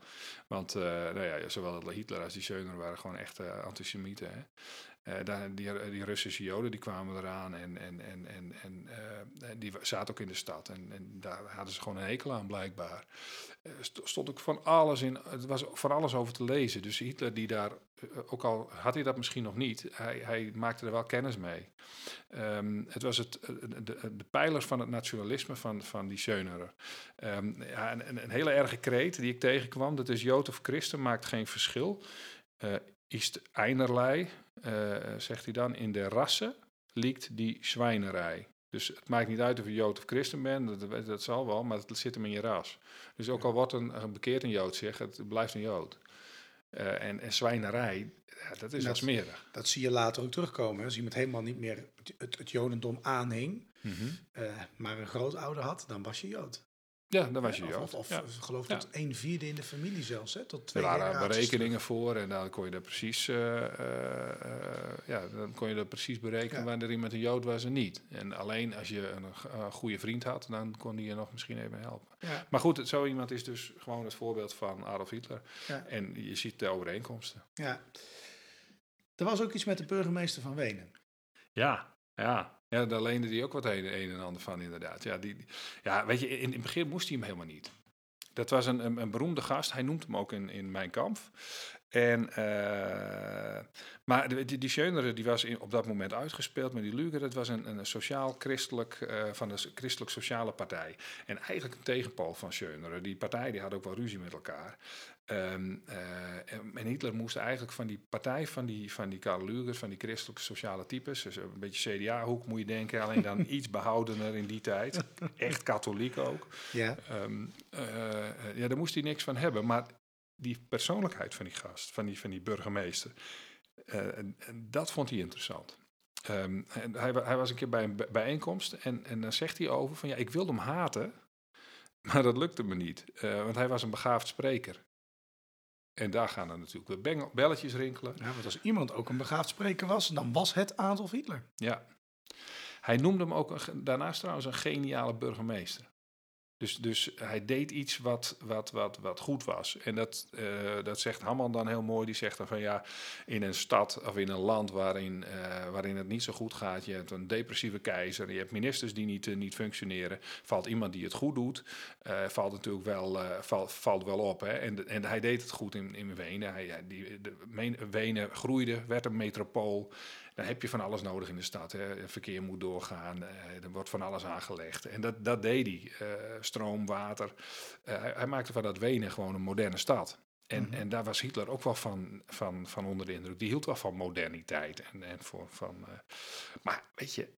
Want eh, nou ja, zowel Hitler als die Schöner waren gewoon echte antisemieten. Hè? Daar, die, die Russische Joden die kwamen eraan en, en, en, en, en die zaten ook in de stad. En, en daar hadden ze gewoon een hekel aan blijkbaar. St- stond ook van alles in, het was van alles over te lezen. Dus Hitler die daar, ook al had hij dat misschien nog niet, hij, hij maakte er wel kennis mee. Ehm, het was het, eh, de, de, pijlers van het nationalisme van, van die Schönerer. Ehm, ja, een, een, hele erge kreet die ik tegenkwam, dat is Jood of Christen maakt geen verschil. Eh ist einerlei, eh, zegt hij dan, in de rassen liegt die zwijnerij. Dus het maakt niet uit of je Jood of Christen bent, dat, dat zal wel, maar het zit hem in je ras. Dus ook al wordt een, een bekeerd een Jood, zeg, het blijft een Jood. Eh, en, en zwijnerij, ja, dat is wel Dat- smerig. Dat zie je later ook terugkomen. Als iemand helemaal niet meer het, het, het Jodendom aanhing, eh, maar een grootouder had, dan was je Jood. Ja, dan was je Of- Jood. Of, of ja. ik geloof Ja. tot een vierde in de familie zelfs, hè? tot Er twee waren generaties berekeningen voor en dan kon je dat precies, eh, eh, eh, ja, dan kon je dat precies berekenen Ja. wanneer iemand een Jood was en niet. En alleen als je een goede vriend had, dan kon die je nog misschien even helpen. Maar goed, zo iemand is dus gewoon het voorbeeld van Adolf Hitler. Ja. En je ziet de overeenkomsten. ja. Er was ook iets met de burgemeester van Wenen. Ja, ja. Ja, daar leende hij ook wat een, een en ander van, inderdaad. Ja, die, ja weet je, in, in het begin moest hij hem helemaal niet. Dat was een, een, een beroemde gast. Hij noemt hem ook in, in Mijn Kamp. En, eh, maar die, die Schönerer, die was in, op dat moment uitgespeeld met die Luger. Dat was een, een sociaal-christelijk, eh, van de christelijk-sociale partij. En eigenlijk een tegenpool van Schönerer. Die partij die had ook wel ruzie met elkaar. Ehm, eh, en Hitler moest eigenlijk van die partij van die, van die Karl van die christelijke sociale types, dus een beetje CDA-hoek moet je denken, alleen dan iets behoudener in die tijd. Echt katholiek ook. Ja, Ehm, eh, ja, daar moest hij niks van hebben. Maar die persoonlijkheid van die gast, van die, van die burgemeester, eh, en- en dat vond hij interessant. Ehm, en hij, hij was een keer bij een bij- bijeenkomst en, en dan zegt hij over van ja, ik wilde hem haten, maar dat lukte me niet. Want hij was een begaafd spreker. En daar gaan dan natuurlijk weer bengel- belletjes rinkelen. ja, want als iemand ook een begaafd spreker was, dan was het Adolf Hitler. Ja. Hij noemde hem ook een daarnaast trouwens een geniale burgemeester. Dus, dus hij deed iets wat, wat, wat, wat goed was. En dat, eh, dat zegt Hamman dan heel mooi. Die zegt dan van ja, in een stad of in een land waarin, eh, waarin het niet zo goed gaat. Je hebt een depressieve keizer. Je hebt ministers die niet, eh, niet functioneren. Valt iemand die het goed doet. valt natuurlijk wel, valt, valt wel op. Hè? En, en hij deed het goed in, in Wenen. Hij, die, de, Wenen groeide, werd een metropool. Dan heb je van alles nodig in de stad. Hè. Verkeer moet doorgaan, eh, er wordt van alles aangelegd. En dat, dat deed hij. Eh, stroom, water. Eh, hij, hij maakte van dat Wenen gewoon een moderne stad. En, Mhm. en daar was Hitler ook wel van, van, van onder de indruk. Die hield wel van moderniteit. En, en voor, van, maar weet je,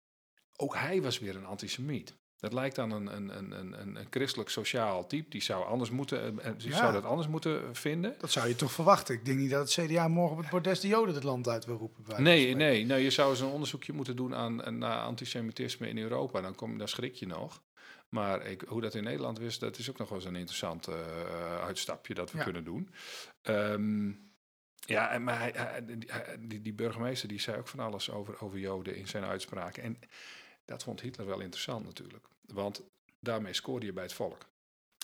ook hij was weer een antisemiet. Dat lijkt dan een, een, een, een, een- christelijk sociaal type. Die zou, anders moeten, eh, eh, die Ja. zou dat anders moeten vinden. Dat zou je toch verwachten. Ik denk niet dat het CDA morgen op het bordes de Joden het land uit wil roepen. bij Nee, nee, nee, je zou eens een onderzoekje moeten doen aan, aan naar antisemitisme in Europa. Dan, kom, dan schrik je nog. Maar ik, hoe dat in Nederland is, dat is ook nog wel eens een interessant eh, uitstapje dat we Ja. kunnen doen. Ehm, ja, maar hij, hij- die, die, burgemeester die zei ook van alles over, over Joden in zijn uitspraken. En dat vond Hitler wel interessant natuurlijk. Want daarmee scoorde je bij het volk.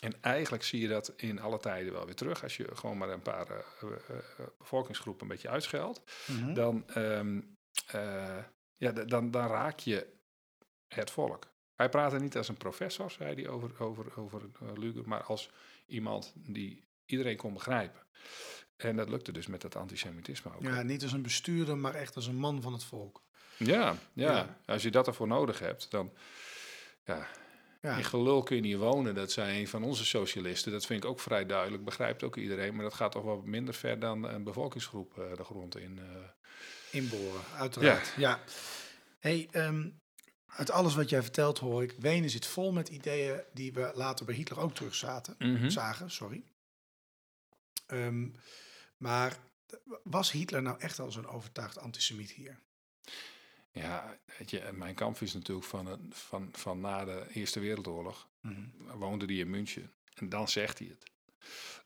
En eigenlijk zie je dat in alle tijden wel weer terug. Als je gewoon maar een paar eh, bevolkingsgroepen een beetje uitscheldt Mhm. dan, ehm, eh, ja, dan, dan raak je het volk. Hij praatte niet als een professor, zei hij over, over, over Luger, maar als iemand die iedereen kon begrijpen. En dat lukte dus met dat antisemitisme ook. Ja, niet als een bestuurder, maar echt als een man van het volk. Ja, ja, Ja. als je dat ervoor nodig hebt, dan... Ja, Ja, in gelul kun je niet wonen, dat zei een van onze socialisten. Dat vind ik ook vrij duidelijk, begrijpt ook iedereen. Maar dat gaat toch wel minder ver dan een bevolkingsgroep eh, de grond in. eh. inboren, uiteraard. Ja. Hey, ehm, uit alles wat jij vertelt hoor ik, Wenen zit vol met ideeën die we later bij Hitler ook terug zaten, Mhm. zagen. Sorry. Ehm, maar was Hitler nou echt al zo'n overtuigd antisemiet hier? Ja, weet je, mijn kamp is natuurlijk van, van, van na de Eerste Wereldoorlog. Woonde hij in München. En dan zegt hij het.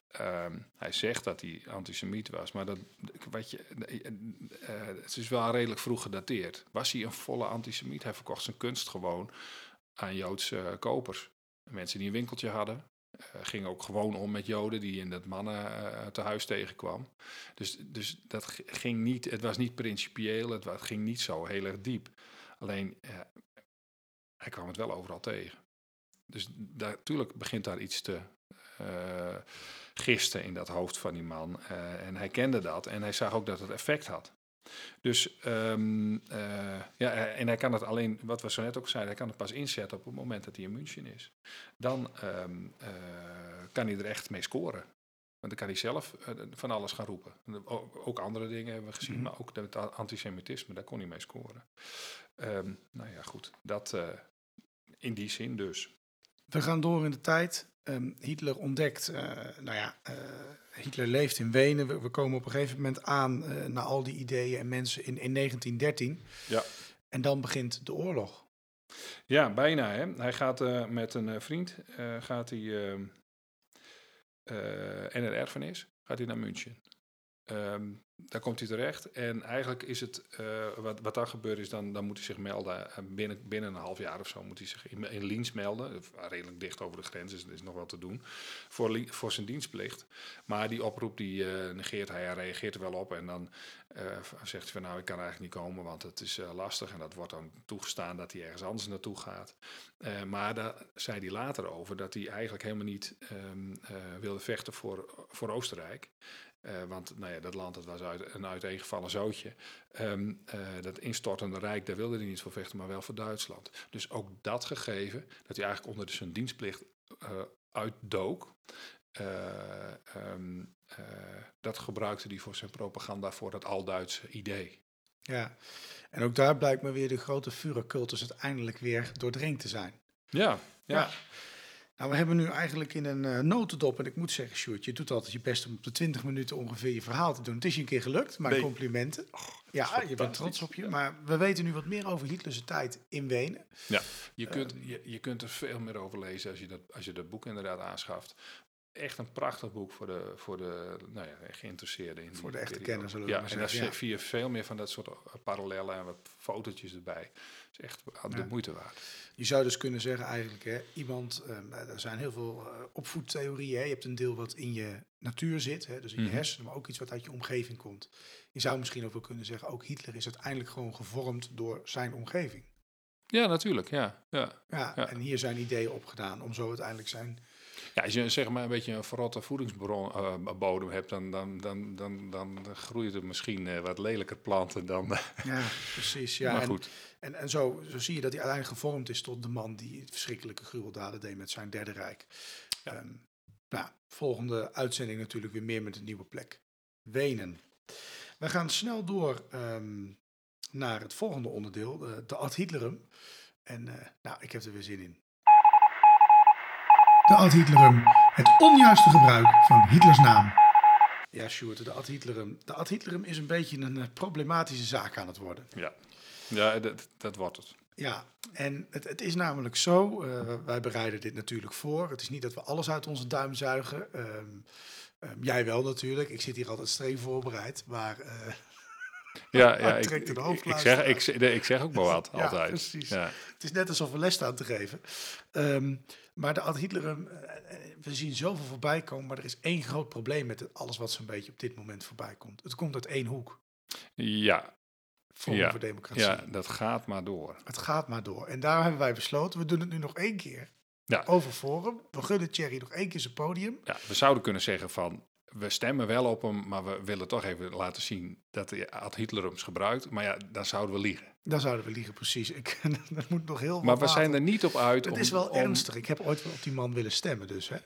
Ehm, hij zegt dat hij antisemiet was, maar dat, wat je, eh, het is wel redelijk vroeg gedateerd. Was hij een volle antisemiet? Hij verkocht zijn kunst gewoon aan Joodse eh, kopers. Mensen die een winkeltje hadden. Eh, ging ook gewoon om met Joden die in dat mannen eh te huis tegenkwam. Dus, dus dat ging niet, het was niet principieel, het, ging niet zo heel erg diep. Alleen, eh, hij kwam het wel overal tegen. Dus natuurlijk begint daar iets te gisten in dat hoofd van die man. En hij kende dat en hij zag ook dat het effect had. Dus ehm, eh, ja, eh, en hij kan het alleen, wat we zo net ook zeiden, hij kan het pas inzetten op het moment dat hij in München is. Dan ehm, eh, kan hij er echt mee scoren. Want dan kan hij zelf van alles gaan roepen. Ook andere dingen hebben we gezien, Mhm. maar ook het antisemitisme, daar kon hij mee scoren. Ehm, nou ja, goed. Dat in die zin dus. We gaan door in de tijd. Ehm, Hitler ontdekt, eh, nou ja, eh, Hitler leeft in Wenen. We, we komen op een gegeven moment aan eh naar al die ideeën en mensen in, in 1913. Ja. En dan begint de oorlog. Ja, bijna. Hè? Hij gaat met een vriend, gaat hij, en een erfenis, gaat hij naar München. Ehm, daar komt hij terecht en eigenlijk is het, eh, wat, wat dan gebeurt is, dan, dan moet hij zich melden, eh, binnen, binnen een half jaar of zo moet hij zich in, in melden, Eh, redelijk dicht over de grens, er is nog wel te doen, voor, voor zijn dienstplicht. Maar die oproep die negeert hij, hij reageert er wel op en dan zegt hij van nou ik kan eigenlijk niet komen, want het is lastig en dat wordt dan toegestaan dat hij ergens anders naartoe gaat. Maar daar zei hij later over dat hij eigenlijk helemaal niet ehm, eh, wilde vechten voor, voor Oostenrijk. Eh, want nou ja, dat land dat was uit, een uiteengevallen zootje. Ehm, eh, dat instortende rijk, daar wilde hij niet voor vechten, maar wel voor Duitsland. Dus ook dat gegeven, dat hij eigenlijk onder zijn dienstplicht eh, uitdook. eh, ehm, eh, dat gebruikte hij voor zijn propaganda voor dat al-Duitse idee. Ja. En ook daar blijkt me weer de grote Führercultus uiteindelijk weer doordringd te zijn. Ja, ja. Nou, we hebben nu eigenlijk in een eh, notendop, en ik moet zeggen, Sjoerd, je doet altijd je best om op de 20 minuten ongeveer je verhaal te doen. Het is je een keer gelukt, maar Nee. complimenten. ja, je bent trots op je. Maar we weten nu wat meer over Hitler's tijd in Wenen. Je, kunt, je, je kunt er veel meer over lezen als je dat, als je dat boek inderdaad aanschaft. Echt een prachtig boek voor de, voor de nou ja, geïnteresseerden. In Voor de echte kenners, zullen we ja, maar en daar zeggen, zie je veel meer van dat soort eh, parallellen en wat fotootjes erbij. Echt de Ja. moeite waard. Je zou dus kunnen zeggen eigenlijk, hè, iemand, ehm, er zijn heel veel eh, opvoedtheorieën. Hè. Je hebt een deel wat in je natuur zit, hè, dus in je Mhm. hersenen, maar ook iets wat uit je omgeving komt. Je zou misschien ook wel kunnen zeggen, ook Hitler is uiteindelijk gewoon gevormd door zijn omgeving. Ja, natuurlijk. Ja, ja. Ja, Ja. en hier zijn ideeën opgedaan om zo uiteindelijk zijn Ja, als je zeg maar een beetje een verrotte voedingsbodem hebt, dan, dan, dan, dan, dan groeit er misschien eh, wat lelijker planten dan. Ja, precies. Ja, maar goed. En, en zo, zo zie je dat hij uiteindelijk gevormd is tot de man die verschrikkelijke gruweldaden deed met zijn derde rijk. Ehm, nou, volgende uitzending natuurlijk weer meer met een nieuwe plek. Wenen. We gaan snel door ehm, naar het volgende onderdeel, de, de Ad Hitlerum. En eh, nou, ik heb er weer zin in. De Ad Hitlerum. Het onjuiste gebruik van Hitlers naam. Ja, Sjoerd, de Ad Hitlerum. De Ad Hitlerum is een beetje een eh, problematische zaak aan het worden. Ja, ja dat, dat wordt het. Ja, en het, het is namelijk zo, eh, wij bereiden dit natuurlijk voor. Het is niet dat we alles uit onze duim zuigen. Ehm, ehm, jij wel natuurlijk. Ik zit hier altijd streng voorbereid, maar... eh, Ja, ja ik, ik, zeg, ik, ik zeg ook maar wat, Ja, altijd. precies. Ja. het is net alsof we les staan te geven. Ehm, maar de Ad Hitlerum, eh, we zien zoveel voorbij komen, maar er is één groot probleem met alles wat zo'n beetje op dit moment voorbij komt. Het komt uit één hoek, Ja, Ja, voor Democratie. ja, dat gaat maar door. Het gaat maar door. En daar hebben wij besloten, we doen het nu nog één keer. Ja. Over Forum. We gunnen Thierry nog één keer zijn podium. Ja, we zouden kunnen zeggen van, we stemmen wel op hem, maar we willen toch even laten zien dat hij ad Hitlerums gebruikt. Maar ja, dan zouden we liegen. Dan zouden we liegen, precies. Ik, dat moet nog heel Maar we zijn er niet op uit Het om... is wel om- ernstig. Ik heb ooit wel op die man willen stemmen, dus hè.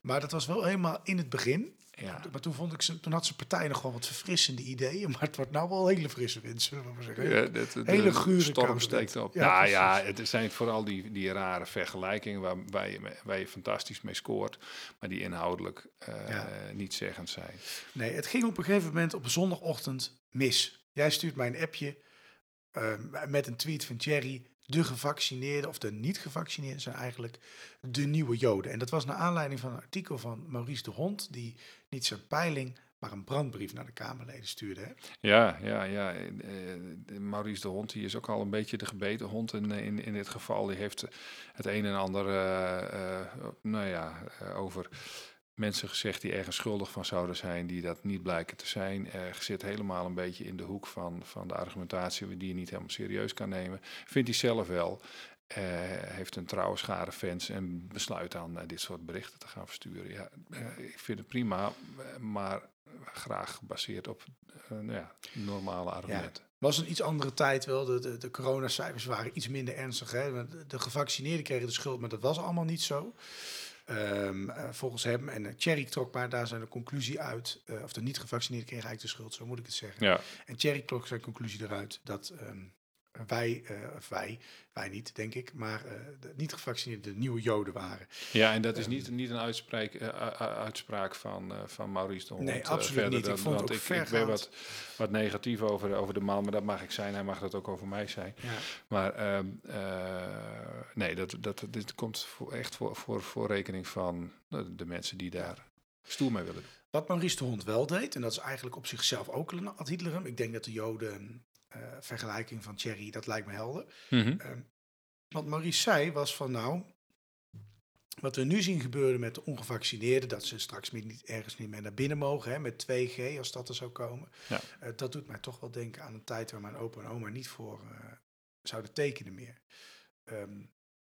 Maar dat was wel helemaal in het begin. Ja. Maar toen, vond ik ze, toen had zijn partij nog wel wat verfrissende ideeën. Maar het wordt nou wel hele frisse wind, zullen we maar zeggen. Ja, de Hele gure storm steekt op. Ja, Ja, precies. ja, het zijn vooral die, die rare vergelijkingen waar, waar, je, waar je fantastisch mee scoort, maar die inhoudelijk eh, Ja. niet zeggend zijn. Nee, het ging op een gegeven moment op een zondagochtend mis. Jij stuurt mij een appje eh, met een tweet van Thierry. De gevaccineerden, of de niet-gevaccineerden, zijn eigenlijk de nieuwe Joden. En dat was naar aanleiding van een artikel van Maurice de Hond, die niet zijn peiling, maar een brandbrief naar de Kamerleden stuurde. Hè? Ja, ja, ja. eh, eh, Maurice de Hond, die is ook al een beetje de gebeten hond in, in, in dit geval. Die heeft het een en ander, eh, nou ja, over mensen gezegd die ergens schuldig van zouden zijn, die dat niet blijken te zijn. Eh zit helemaal een beetje in de hoek van, van de argumentatie die je niet helemaal serieus kan nemen. Vindt hij zelf wel. Eh, heeft een trouwe schare fans en besluit dan eh, dit soort berichten te gaan versturen. Ja, ik vind het prima, maar graag gebaseerd op nou ja, normale argumenten. was een iets andere tijd wel. De, de, de coronacijfers waren iets minder ernstig. Hè? De, de gevaccineerden kregen de schuld, maar dat was allemaal niet zo. Ehm, eh, volgens hem. En uh, Thierry trok maar daar zijn de conclusie uit. eh, of de niet-gevaccineerden kregen eigenlijk de schuld, zo moet ik het zeggen. Ja, En Thierry trok zijn conclusie eruit dat ehm, wij, eh, of wij, wij niet, denk ik, maar eh, de niet-gevaccineerden de nieuwe Joden waren. ja en dat is niet, niet een uitspraak, eh, uitspraak van, van Maurice de Hond. Nee, absoluut niet. Ik vond het want ook ik, ik ben wat, wat negatief over, over de man, maar dat mag ik zijn. Hij mag dat ook over mij zijn. Ja. Maar ehm, eh, nee, dat, dat, dit komt voor, echt voor, voor, voor rekening van de, de mensen die daar stoer mee willen doen. Wat Maurice de Hond wel deed, en dat is eigenlijk op zichzelf ook een ad Hitlerum. Ik denk dat de Joden, vergelijking van Thierry, dat lijkt me helder. Ehm, wat Maurice zei was van nou, wat we nu zien gebeuren met de ongevaccineerden, dat ze straks meer niet, ergens niet meer naar binnen mogen, hè, met 2G als dat er zou komen. Ja. Eh, dat doet mij toch wel denken aan een tijd waar mijn opa en oma niet voor eh, zouden tekenen meer. Ehm,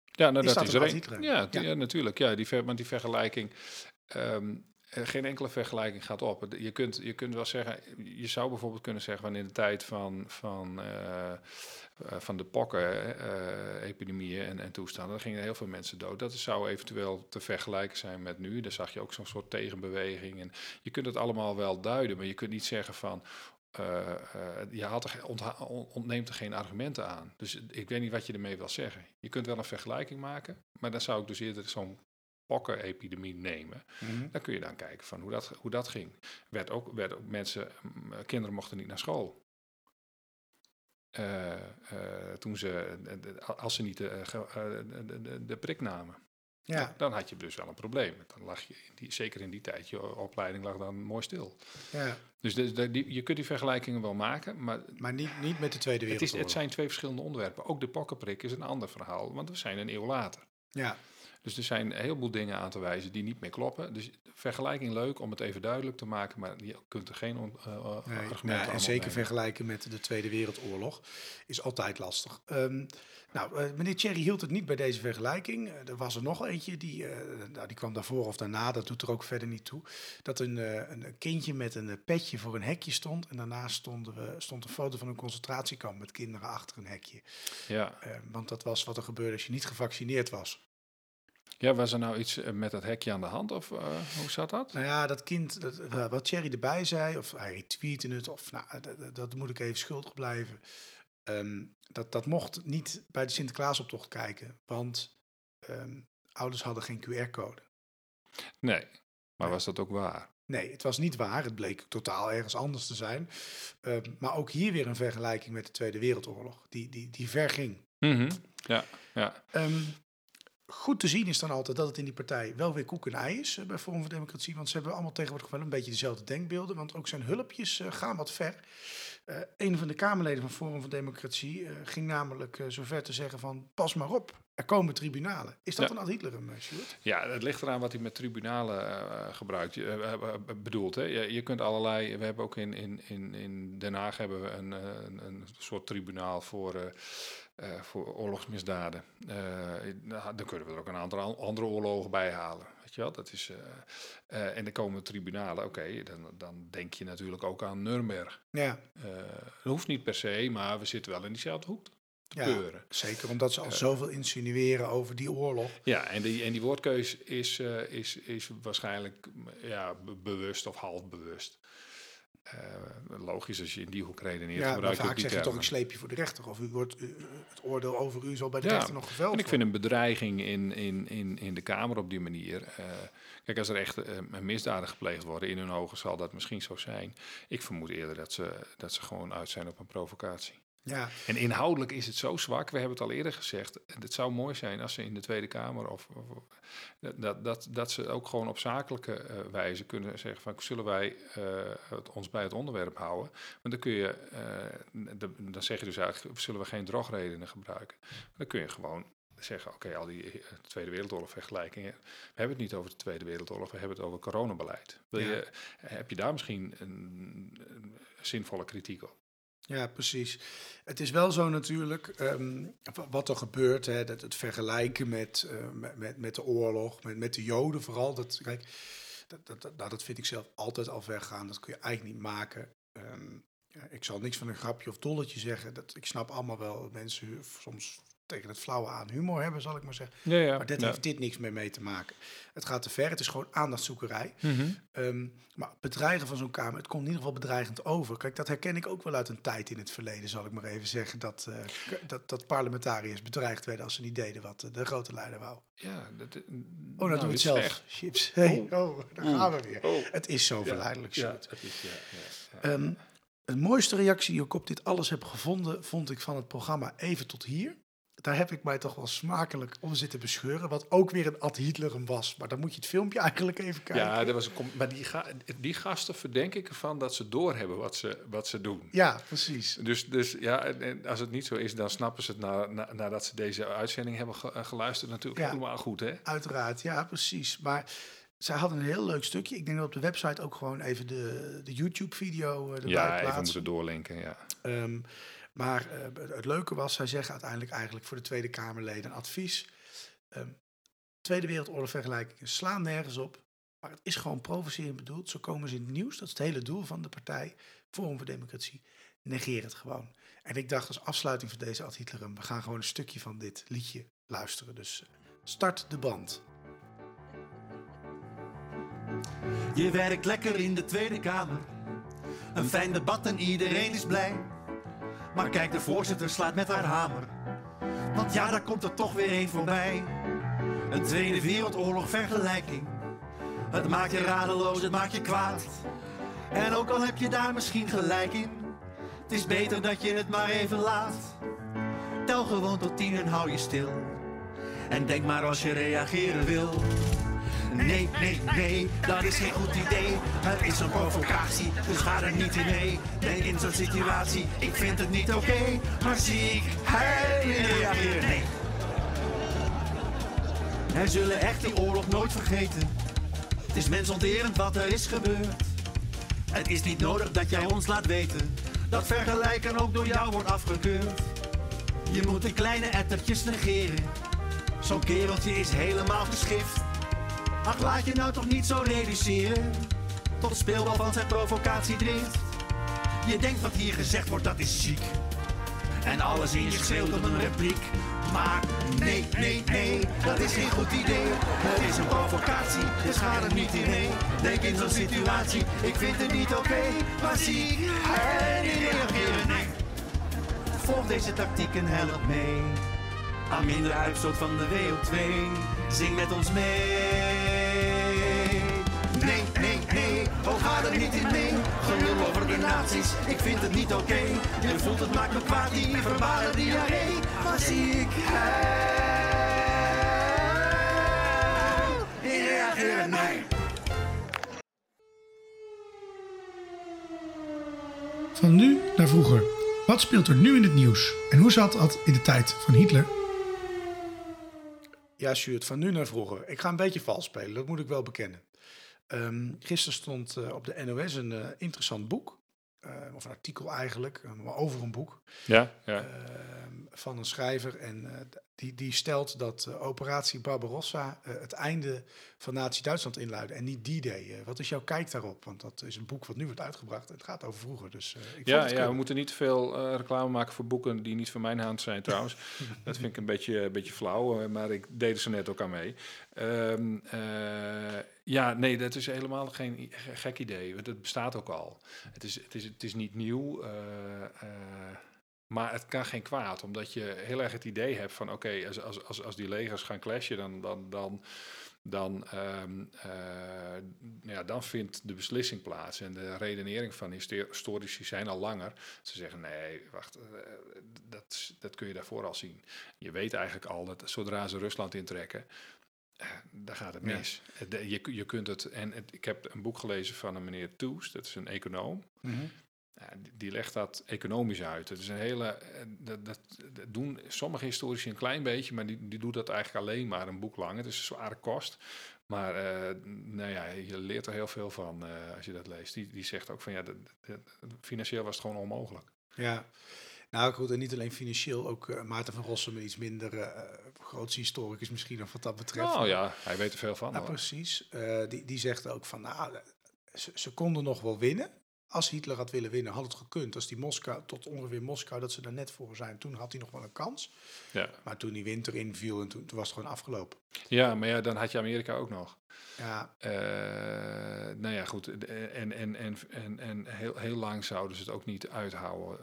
Ja, nou, Is dat dat is er een. Ja, Ja. ja, natuurlijk. Ja, die, ver, want die vergelijking. ehm, eh, geen enkele vergelijking gaat op. Je kunt, je kunt wel zeggen, je zou bijvoorbeeld kunnen zeggen, van in de tijd van, van, eh, eh, van de pokken-epidemieën en, en toestanden, er gingen heel veel mensen dood. Dat zou eventueel te vergelijken zijn met nu. Daar zag je ook zo'n soort tegenbeweging. En je kunt het allemaal wel duiden, maar je kunt niet zeggen van. eh, eh, je haalt er, ontneemt er geen argumenten aan. Dus ik weet niet wat je ermee wil zeggen. Je kunt wel een vergelijking maken, maar dan zou ik dus eerder zo'n pokkenepidemie nemen. Dan kun je dan kijken van hoe dat, hoe dat ging. Werd ook, werd ook mensen, kinderen mochten niet naar school. Eh, eh, toen ze, als ze niet de, eh, de, de- de, prik namen. ja, Dan had je dus wel een probleem. Dan lag je, in die, zeker in die tijd, je opleiding lag dan mooi stil. ja, Dus de, die, je kunt die vergelijkingen wel maken, maar maar niet, niet met de Tweede het, is, Wereldoorlog. het zijn twee verschillende onderwerpen. Ook de pokkenprik is een ander verhaal, want we zijn een eeuw later. Ja, Dus er zijn een heleboel dingen aan te wijzen die niet meer kloppen. Dus vergelijking leuk om het even duidelijk te maken, maar je kunt er geen eh, Nee, argumenten aan en zeker vergelijken met de Tweede Wereldoorlog is altijd lastig. Ehm, nou, eh, meneer Thierry hield het niet bij deze vergelijking. Er was er nog eentje, die, nou, die kwam daarvoor of daarna, dat doet er ook verder niet toe. Dat een, een kindje met een petje voor een hekje stond. En daarnaast stonden we, stond een foto van een concentratiekamp met kinderen achter een hekje. Ja. Eh, want dat was wat er gebeurde als je niet gevaccineerd was. Ja, was er nou iets eh, met dat hekje aan de hand of eh, hoe zat dat? Nou ja, dat kind, dat, eh, wat Thierry erbij zei, of hij retweette het, of nou, dat, moet ik even schuldig blijven. Ehm, dat, dat mocht niet bij de Sinterklaasoptocht kijken, want ehm, ouders hadden geen QR-code. Nee, maar Nee. was dat ook waar? Nee, het was niet waar. Het bleek totaal ergens anders te zijn. Ehm, maar ook hier weer een vergelijking met de Tweede Wereldoorlog, die, die, die ver ging. Mhm. Ja, ja. Goed te zien is dan altijd dat het in die partij wel weer koek en ei is eh, bij Forum voor Democratie. Want ze hebben allemaal tegenwoordig wel een beetje dezelfde denkbeelden. Want ook zijn hulpjes eh, gaan wat ver. Eh, een van de Kamerleden van Forum voor Democratie ging namelijk zover te zeggen van pas maar op, er komen tribunalen. Is dat Ja. een ad Hitlerum, eh, Sjoerd? Ja, het ligt eraan wat hij met tribunalen gebruikt, bedoelt. Hè. Je, je kunt allerlei, we hebben ook in, in, in, Den Haag hebben we een, een, een soort tribunaal voor, eh, eh, voor oorlogsmisdaden. Eh, nou, dan kunnen we er ook een aantal an- andere oorlogen bij halen. Weet je wel? Dat is, eh, eh, en er komen tribunalen, oké, dan, dan denk je natuurlijk ook aan Nuremberg. Ja, Eh, dat hoeft niet per se, maar we zitten wel in diezelfde hoek te Ja. keuren. zeker omdat ze al zoveel insinueren over die oorlog. Ja, en die, en die woordkeus is, eh, is, is waarschijnlijk ja, be- bewust of half bewust. Eh, logisch als je in die hoek redeneert, Ja, gebruik je ook vaak die zeg je toch, ik sleep je voor de rechter. Of u wordt, het oordeel over u zal bij de Ja, rechter nog geveld En ik vind een bedreiging in, in, in, in de Kamer op die manier. eh, kijk, als er echt eh, misdaden gepleegd worden, in hun ogen zal dat misschien zo zijn. Ik vermoed eerder dat ze, dat ze gewoon uit zijn op een provocatie. Ja, En inhoudelijk is het zo zwak, we hebben het al eerder gezegd. Het zou mooi zijn als ze in de Tweede Kamer of, of- dat, dat, dat ze ook gewoon op zakelijke eh, wijze kunnen zeggen van zullen wij eh, het, ons bij het onderwerp houden. Want dan kun je, eh, de- dan zeg je dus eigenlijk, zullen we geen drogredenen gebruiken. Dan kun je gewoon zeggen, oké, al die Tweede Wereldoorlog vergelijkingen. We hebben het niet over de Tweede Wereldoorlog, we hebben het over coronabeleid. Wil Ja. je, heb je daar misschien een, een zinvolle kritiek op? Ja, precies. Het is wel zo natuurlijk, ehm, wa- wat er gebeurt, hè, dat het vergelijken met, eh, met, met, de oorlog, met, met de Joden vooral. Dat, kijk, dat, dat, dat, nou, dat vind ik zelf altijd al vergaan. Dat kun je eigenlijk niet maken. Ehm, ik zal niks van een grapje of dolletje zeggen. Dat, ik snap allemaal wel dat mensen soms tegen het flauwe aan humor hebben, zal ik maar zeggen. Ja, ja. Maar dit heeft dit niks meer mee te maken. Het gaat te ver, het is gewoon aandachtzoekerij. Mhm. Ehm, maar bedreigen van zo'n kamer, het komt in ieder geval bedreigend over. Kijk, dat herken ik ook wel uit een tijd in het verleden, zal ik maar even zeggen. Dat, eh, dat, dat parlementariërs bedreigd werden als ze niet deden wat eh, de grote leider wou. Ja, dat, Oh, nou, doen we het zelf. Chips. Hey, oh, daar gaan we weer. Oh. Het is zo verleidelijk, Ja, het is, ja, ja, ja. Ehm, mooiste reactie die ik op dit alles heb gevonden, vond ik van het programma Even tot hier. Daar heb ik mij toch wel smakelijk om zitten bescheuren. Wat ook weer een ad Hitlerum was. Maar dan moet je het filmpje eigenlijk even kijken. Ja, dat was een maar die, ga, die gasten verdenk ik ervan dat ze doorhebben wat ze, wat ze doen. Ja, precies. Dus, dus ja, en, en als het niet zo is, dan snappen ze het na, na- nadat ze deze uitzending hebben ge- eh, geluisterd natuurlijk Ja. helemaal goed, hè? Uiteraard, ja, precies. Maar zij hadden een heel leuk stukje. Ik denk dat op de website ook gewoon even de, de YouTube-video erbij Ja, even plaatsen. moeten doorlinken, ja. Ehm, maar eh, het- leuke was, zij zeggen uiteindelijk eigenlijk voor de Tweede Kamerleden advies. Ehm, Tweede Wereldoorlog vergelijkingen slaan nergens op. Maar het is gewoon provocerend bedoeld. Zo komen ze in het nieuws. Dat is het hele doel van de partij. Forum voor Democratie. Negeer het gewoon. En ik dacht als afsluiting van deze Ad Hitlerum... we gaan gewoon een stukje van dit liedje luisteren. Dus eh, start de band. Je werkt lekker in de Tweede Kamer. Een fijn debat en iedereen is blij. Maar kijk, de voorzitter slaat met haar hamer. Want ja, daar komt er toch weer één voorbij. Een Tweede Wereldoorlog vergelijking. Het maakt je radeloos, het maakt je kwaad. En ook al heb je daar misschien gelijk in. Het is beter dat je het maar even laat. Tel gewoon tot tien en hou je stil. En denk maar als je reageren wil. Nee, nee, nee, dat is geen goed idee. Het is een provocatie, dus ga er niet in mee. Nee, in zo'n situatie, ik vind het niet oké. Maar zie ik, hij reageren, nee. Wij zullen echt die oorlog nooit vergeten. Het is mensonterend wat er is gebeurd. Het is niet nodig dat jij ons laat weten. Dat vergelijken ook door jou wordt afgekeurd. Je moet de kleine ettertjes negeren. Zo'n kereltje is helemaal geschift. Ach, laat je nou toch niet zo reduceren. Tot speelbal van zijn provocatiedrift. Je denkt wat hier gezegd wordt, dat is ziek. En alles in je schreeuwt om een repliek. Maar nee, nee, nee, dat is geen goed idee. Het is een provocatie, dus ga er niet in. Denk in zo'n situatie, ik vind het niet oké. Maar zie en niet reageren, nee. Volg deze tactiek en help mee. Aan minder uitstoot van de WO2, zing met ons mee. Nee, nee, nee, oh ga er niet in mee. Gelul over de nazi's, ik vind het niet oké. Je voelt het maakt me kwaad, die verbale diarree. Maar zie ik huil, ik reageer nee. Van nu naar vroeger. Wat speelt er nu in het nieuws? En hoe zat dat in de tijd van Hitler? Ja, Sjoerd, van nu naar vroeger. Ik ga een beetje vals spelen, dat moet ik wel bekennen. Ehm gisteren stond eh, op de NOS een eh, interessant boek. eh, of een artikel eigenlijk, maar over een boek. Ja, ja. ehm, van een schrijver. En die, die stelt dat eh, operatie Barbarossa eh, het einde van Nazi-Duitsland inluidde. En niet die day. Eh, wat is jouw kijk daarop? Want dat is een boek wat nu wordt uitgebracht. Het gaat over vroeger. Dus, ik vond Ja, het ja, we moeten niet veel reclame maken voor boeken die niet van mijn hand zijn trouwens. dat vind ik een beetje, een beetje flauw, maar ik deed er zo net ook aan mee. Ehm, eh, ja, nee, dat is helemaal geen gek idee, het bestaat ook al. Het is, het is, het is niet nieuw, maar het kan geen kwaad, omdat je heel erg het idee hebt van oké, als, als, als, als die legers gaan clashen, dan... dan, dan dan, ehm, eh, ja, dan vindt de beslissing plaats. En de redenering van histo- historici zijn al langer. Ze zeggen, nee, wacht, eh, dat, dat kun je daarvoor al zien. Je weet eigenlijk al dat zodra ze Rusland intrekken, eh, dan gaat het mis. Je, je kunt het, en het, ik heb een boek gelezen van een meneer Toes, dat is een econoom. Mhm. Ja, die, legt dat economisch uit. Het is een hele. eh, Dat, dat, dat doen sommige historici een klein beetje, maar die, die doet dat eigenlijk alleen maar een boek lang. Het is een zware kost. Maar eh, nou ja, je leert er heel veel van eh, als je dat leest. Die, die zegt ook van ja, financieel was het gewoon onmogelijk. Ja. Nou goed, en niet alleen financieel, ook Maarten van Rossum, een iets minder grootste historicus misschien nog wat dat betreft. Nou ja, hij weet er veel van. Hoor. precies. Die, die zegt ook van, nou, ze, ze konden nog wel winnen. Als Hitler had willen winnen, had het gekund. Als die Moskou, tot ongeveer Moskou, dat ze daar net voor zijn, toen had hij nog wel een kans. Ja. Maar toen die winter inviel en toen, toen was het gewoon afgelopen. ja, maar ja, dan had je Amerika ook nog. Ja, Eh, nou ja, goed. En, en, en, en, en heel, heel lang zouden ze het ook niet uithouden,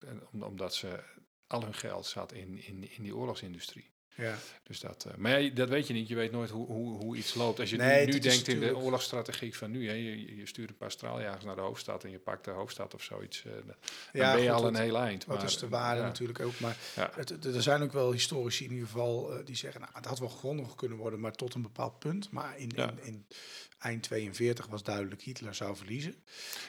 eh, omdat ze al hun geld zat in, in, in die oorlogsindustrie. Ja. Dus dat, eh, maar ja, dat weet je niet. Je weet nooit hoe, hoe, hoe iets loopt. Als je Nee, nu, nu denkt in de oorlogsstrategie van nu, hè, je, je stuurt een paar straaljagers naar de hoofdstad en je pakt de hoofdstad of zoiets, eh, dan Ja, ben je goed, al een dat- heel eind. Maar, is de waarde natuurlijk ook. Maar het, er zijn ook wel historici in ieder geval eh, die zeggen, nou, het had wel gewonnen kunnen worden, maar tot een bepaald punt. Maar in, in eind 42 was duidelijk Hitler zou verliezen.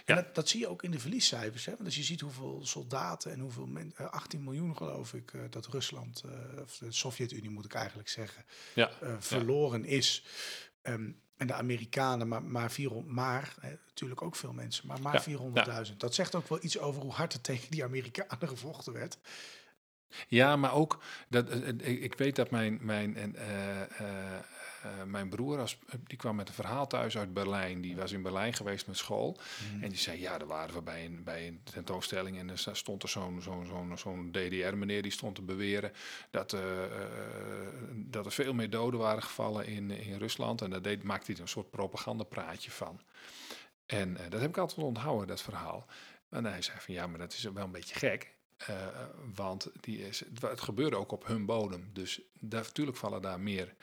Ja. Dat, dat zie je ook in de verliescijfers. Hè? Want als je ziet hoeveel soldaten en hoeveel mensen, 18 miljoen geloof ik, eh, dat Rusland, eh, of de Sovjet-Unie moet ik eigenlijk zeggen, Ja, eh, verloren is. Ehm, en de Amerikanen, maar, maar 400, maar hè, natuurlijk ook veel mensen, maar maar Ja, 400.000. Dat zegt ook wel iets over hoe hard er tegen die Amerikanen gevochten werd. Ja, maar ook, dat, eh, eh, ik, ik weet dat mijn, mijn, en, eh, eh, eh, mijn broer, als, die kwam met een verhaal thuis uit Berlijn. Die was in Berlijn geweest met school. En die zei, ja, daar waren we bij een, bij een tentoonstelling. En er stond er zo'n zo'n zo'n zo'n DDR-meneer die stond te beweren dat, eh, eh, dat er veel meer doden waren gevallen in, in Rusland. En daar deed, maakte hij een soort propagandapraatje van. En eh, dat heb ik altijd onthouden, dat verhaal. En hij zei van, ja, maar dat is wel een beetje gek. Eh, want die is, het, het gebeurde ook op hun bodem. Dus daar, natuurlijk vallen daar meer.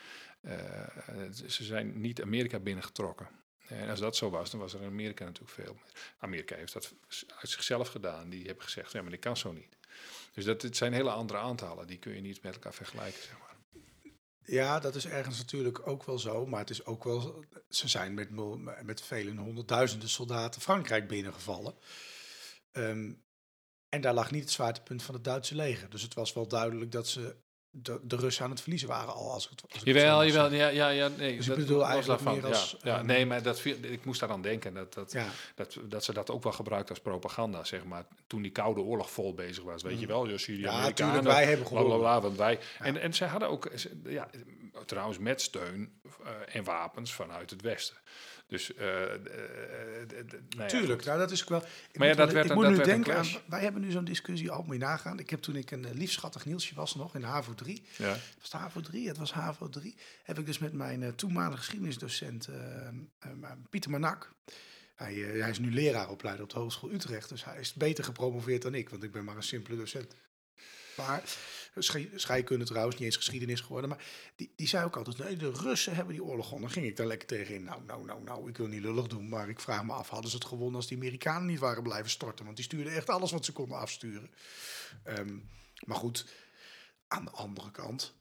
Eh, ze zijn niet Amerika binnengetrokken. En als dat zo was, dan was er in Amerika natuurlijk veel. Amerika heeft dat uit zichzelf gedaan. Die hebben gezegd, ja, maar dit kan zo niet. Dus dat, zijn hele andere aantallen. Die kun je niet met elkaar vergelijken, zeg maar. Ja, dat is ergens natuurlijk ook wel zo. Maar het is ook wel. Ze zijn met, met vele honderdduizenden soldaten Frankrijk binnengevallen. Ehm, en daar lag niet het zwaartepunt van het Duitse leger. Dus het was wel duidelijk dat ze de, de Russen aan het verliezen waren al. Als het, als zo Jawel, jawel, ja, ja, ja, nee. Dus ik bedoel eigenlijk meer als, Ja, ja, ehm, nee, maar dat, ik moest daaraan denken dat, dat, Ja. dat, dat ze dat ook wel gebruikt als propaganda, zeg maar. Toen die Koude Oorlog vol bezig was, weet je wel. Dus die Mm. Ja, Amerikanen, tuurlijk, wij hebben gewonnen. want wij, en, en ze hadden ook, ja, trouwens met steun eh, en wapens vanuit het Westen. Dus, eh, eh, eh, nou Tuurlijk, nou dat is ook wel. Ik Maar ja, dat werd ik moet nu denken aan. Wij hebben nu zo'n discussie al mee nagaan. Ik heb toen ik een liefschattig Nielsje was nog in HAVO 3. Ja. Was het HAVO 3? Het was HAVO 3. Heb ik dus met mijn toenmalige geschiedenisdocent Pieter Manak. Hij, hij is nu leraaropleider op de Hogeschool Utrecht. Dus hij is beter gepromoveerd dan ik, want ik ben maar een simpele docent. Maar scheikunde trouwens, niet eens geschiedenis geworden. Maar die, die zei ook altijd, nee, de Russen hebben die oorlog gewonnen. Ging ik daar lekker tegenin. Nou, nou, nou, nou, ik wil niet lullig doen, maar ik vraag me af, hadden ze het gewonnen als die Amerikanen niet waren blijven storten? Want die stuurden echt alles wat ze konden afsturen. Ehm, maar goed, aan de andere kant,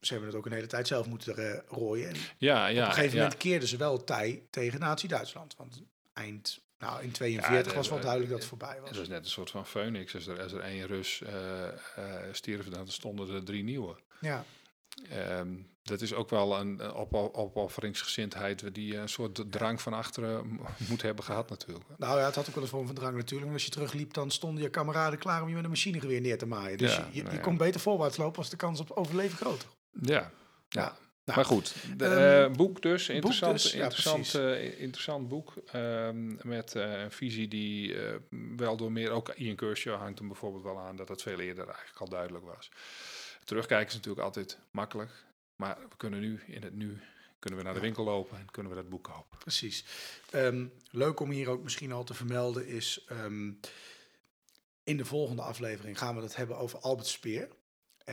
ze hebben het ook een hele tijd zelf moeten eh, rooien. En Ja, ja, op een gegeven ja. moment keerden ze wel tij tegen Nazi-Duitsland. Want eind, nou, in 42 Ja, was wel de- duidelijk dat het voorbij was. Het was net een soort van phoenix. Als er, als er één Rus eh eh, stierf, dan stonden er drie nieuwe. Ja, Ehm, dat is ook wel een een op, opofferingsgezindheid die een soort drang van achteren mo- moet hebben gehad natuurlijk. nou ja, het had ook wel een vorm van drang natuurlijk. Want als je terugliep, dan stonden je kameraden klaar om je met een machinegeweer neer te maaien. Dus Ja, je, je, nou ja. kon beter voorwaarts lopen, was de kans op overleven groter. Ja, ja. Nou, maar goed, de, ehm, eh, boek dus, interessant, dus, ja, interessant, precies. eh, interessant boek met eh, een visie die eh, wel door meer, ook Ian Kershaw hangt hem bijvoorbeeld wel aan, dat het veel eerder eigenlijk al duidelijk was. Terugkijken is natuurlijk altijd makkelijk, maar we kunnen nu, in het nu, kunnen we naar de winkel lopen en kunnen we dat boek kopen. Precies. Ehm, leuk om hier ook misschien al te vermelden is... ehm, in de volgende aflevering gaan we het hebben over Albert Speer.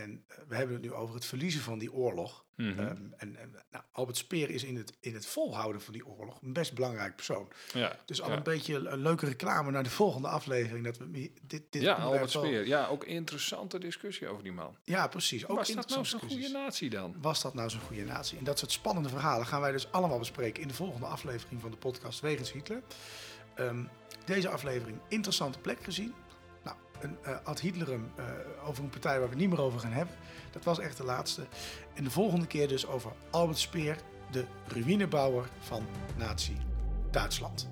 En eh, we hebben het nu over het verliezen van die oorlog. Mhm. Ehm, en en nou, Albert Speer is in het, in het volhouden van die oorlog een best belangrijk persoon. ja, Dus al ja. een beetje een leuke reclame naar de volgende aflevering. Dat we dit, dit Ja, Albert Speer. Ja, ook interessante discussie over die man. Ja, precies. Ook Was dat nou zo'n goede natie dan? Was dat nou zo'n goede natie? En dat soort spannende verhalen gaan wij dus allemaal bespreken in de volgende aflevering van de podcast Wegens Hitler. Ehm, deze aflevering interessante plek gezien. Een eh, ad Hitlerum eh, over een partij waar we het niet meer over gaan hebben. Dat was echt de laatste. En de volgende keer dus over Albert Speer, de ruïnebouwer van Nazi Duitsland.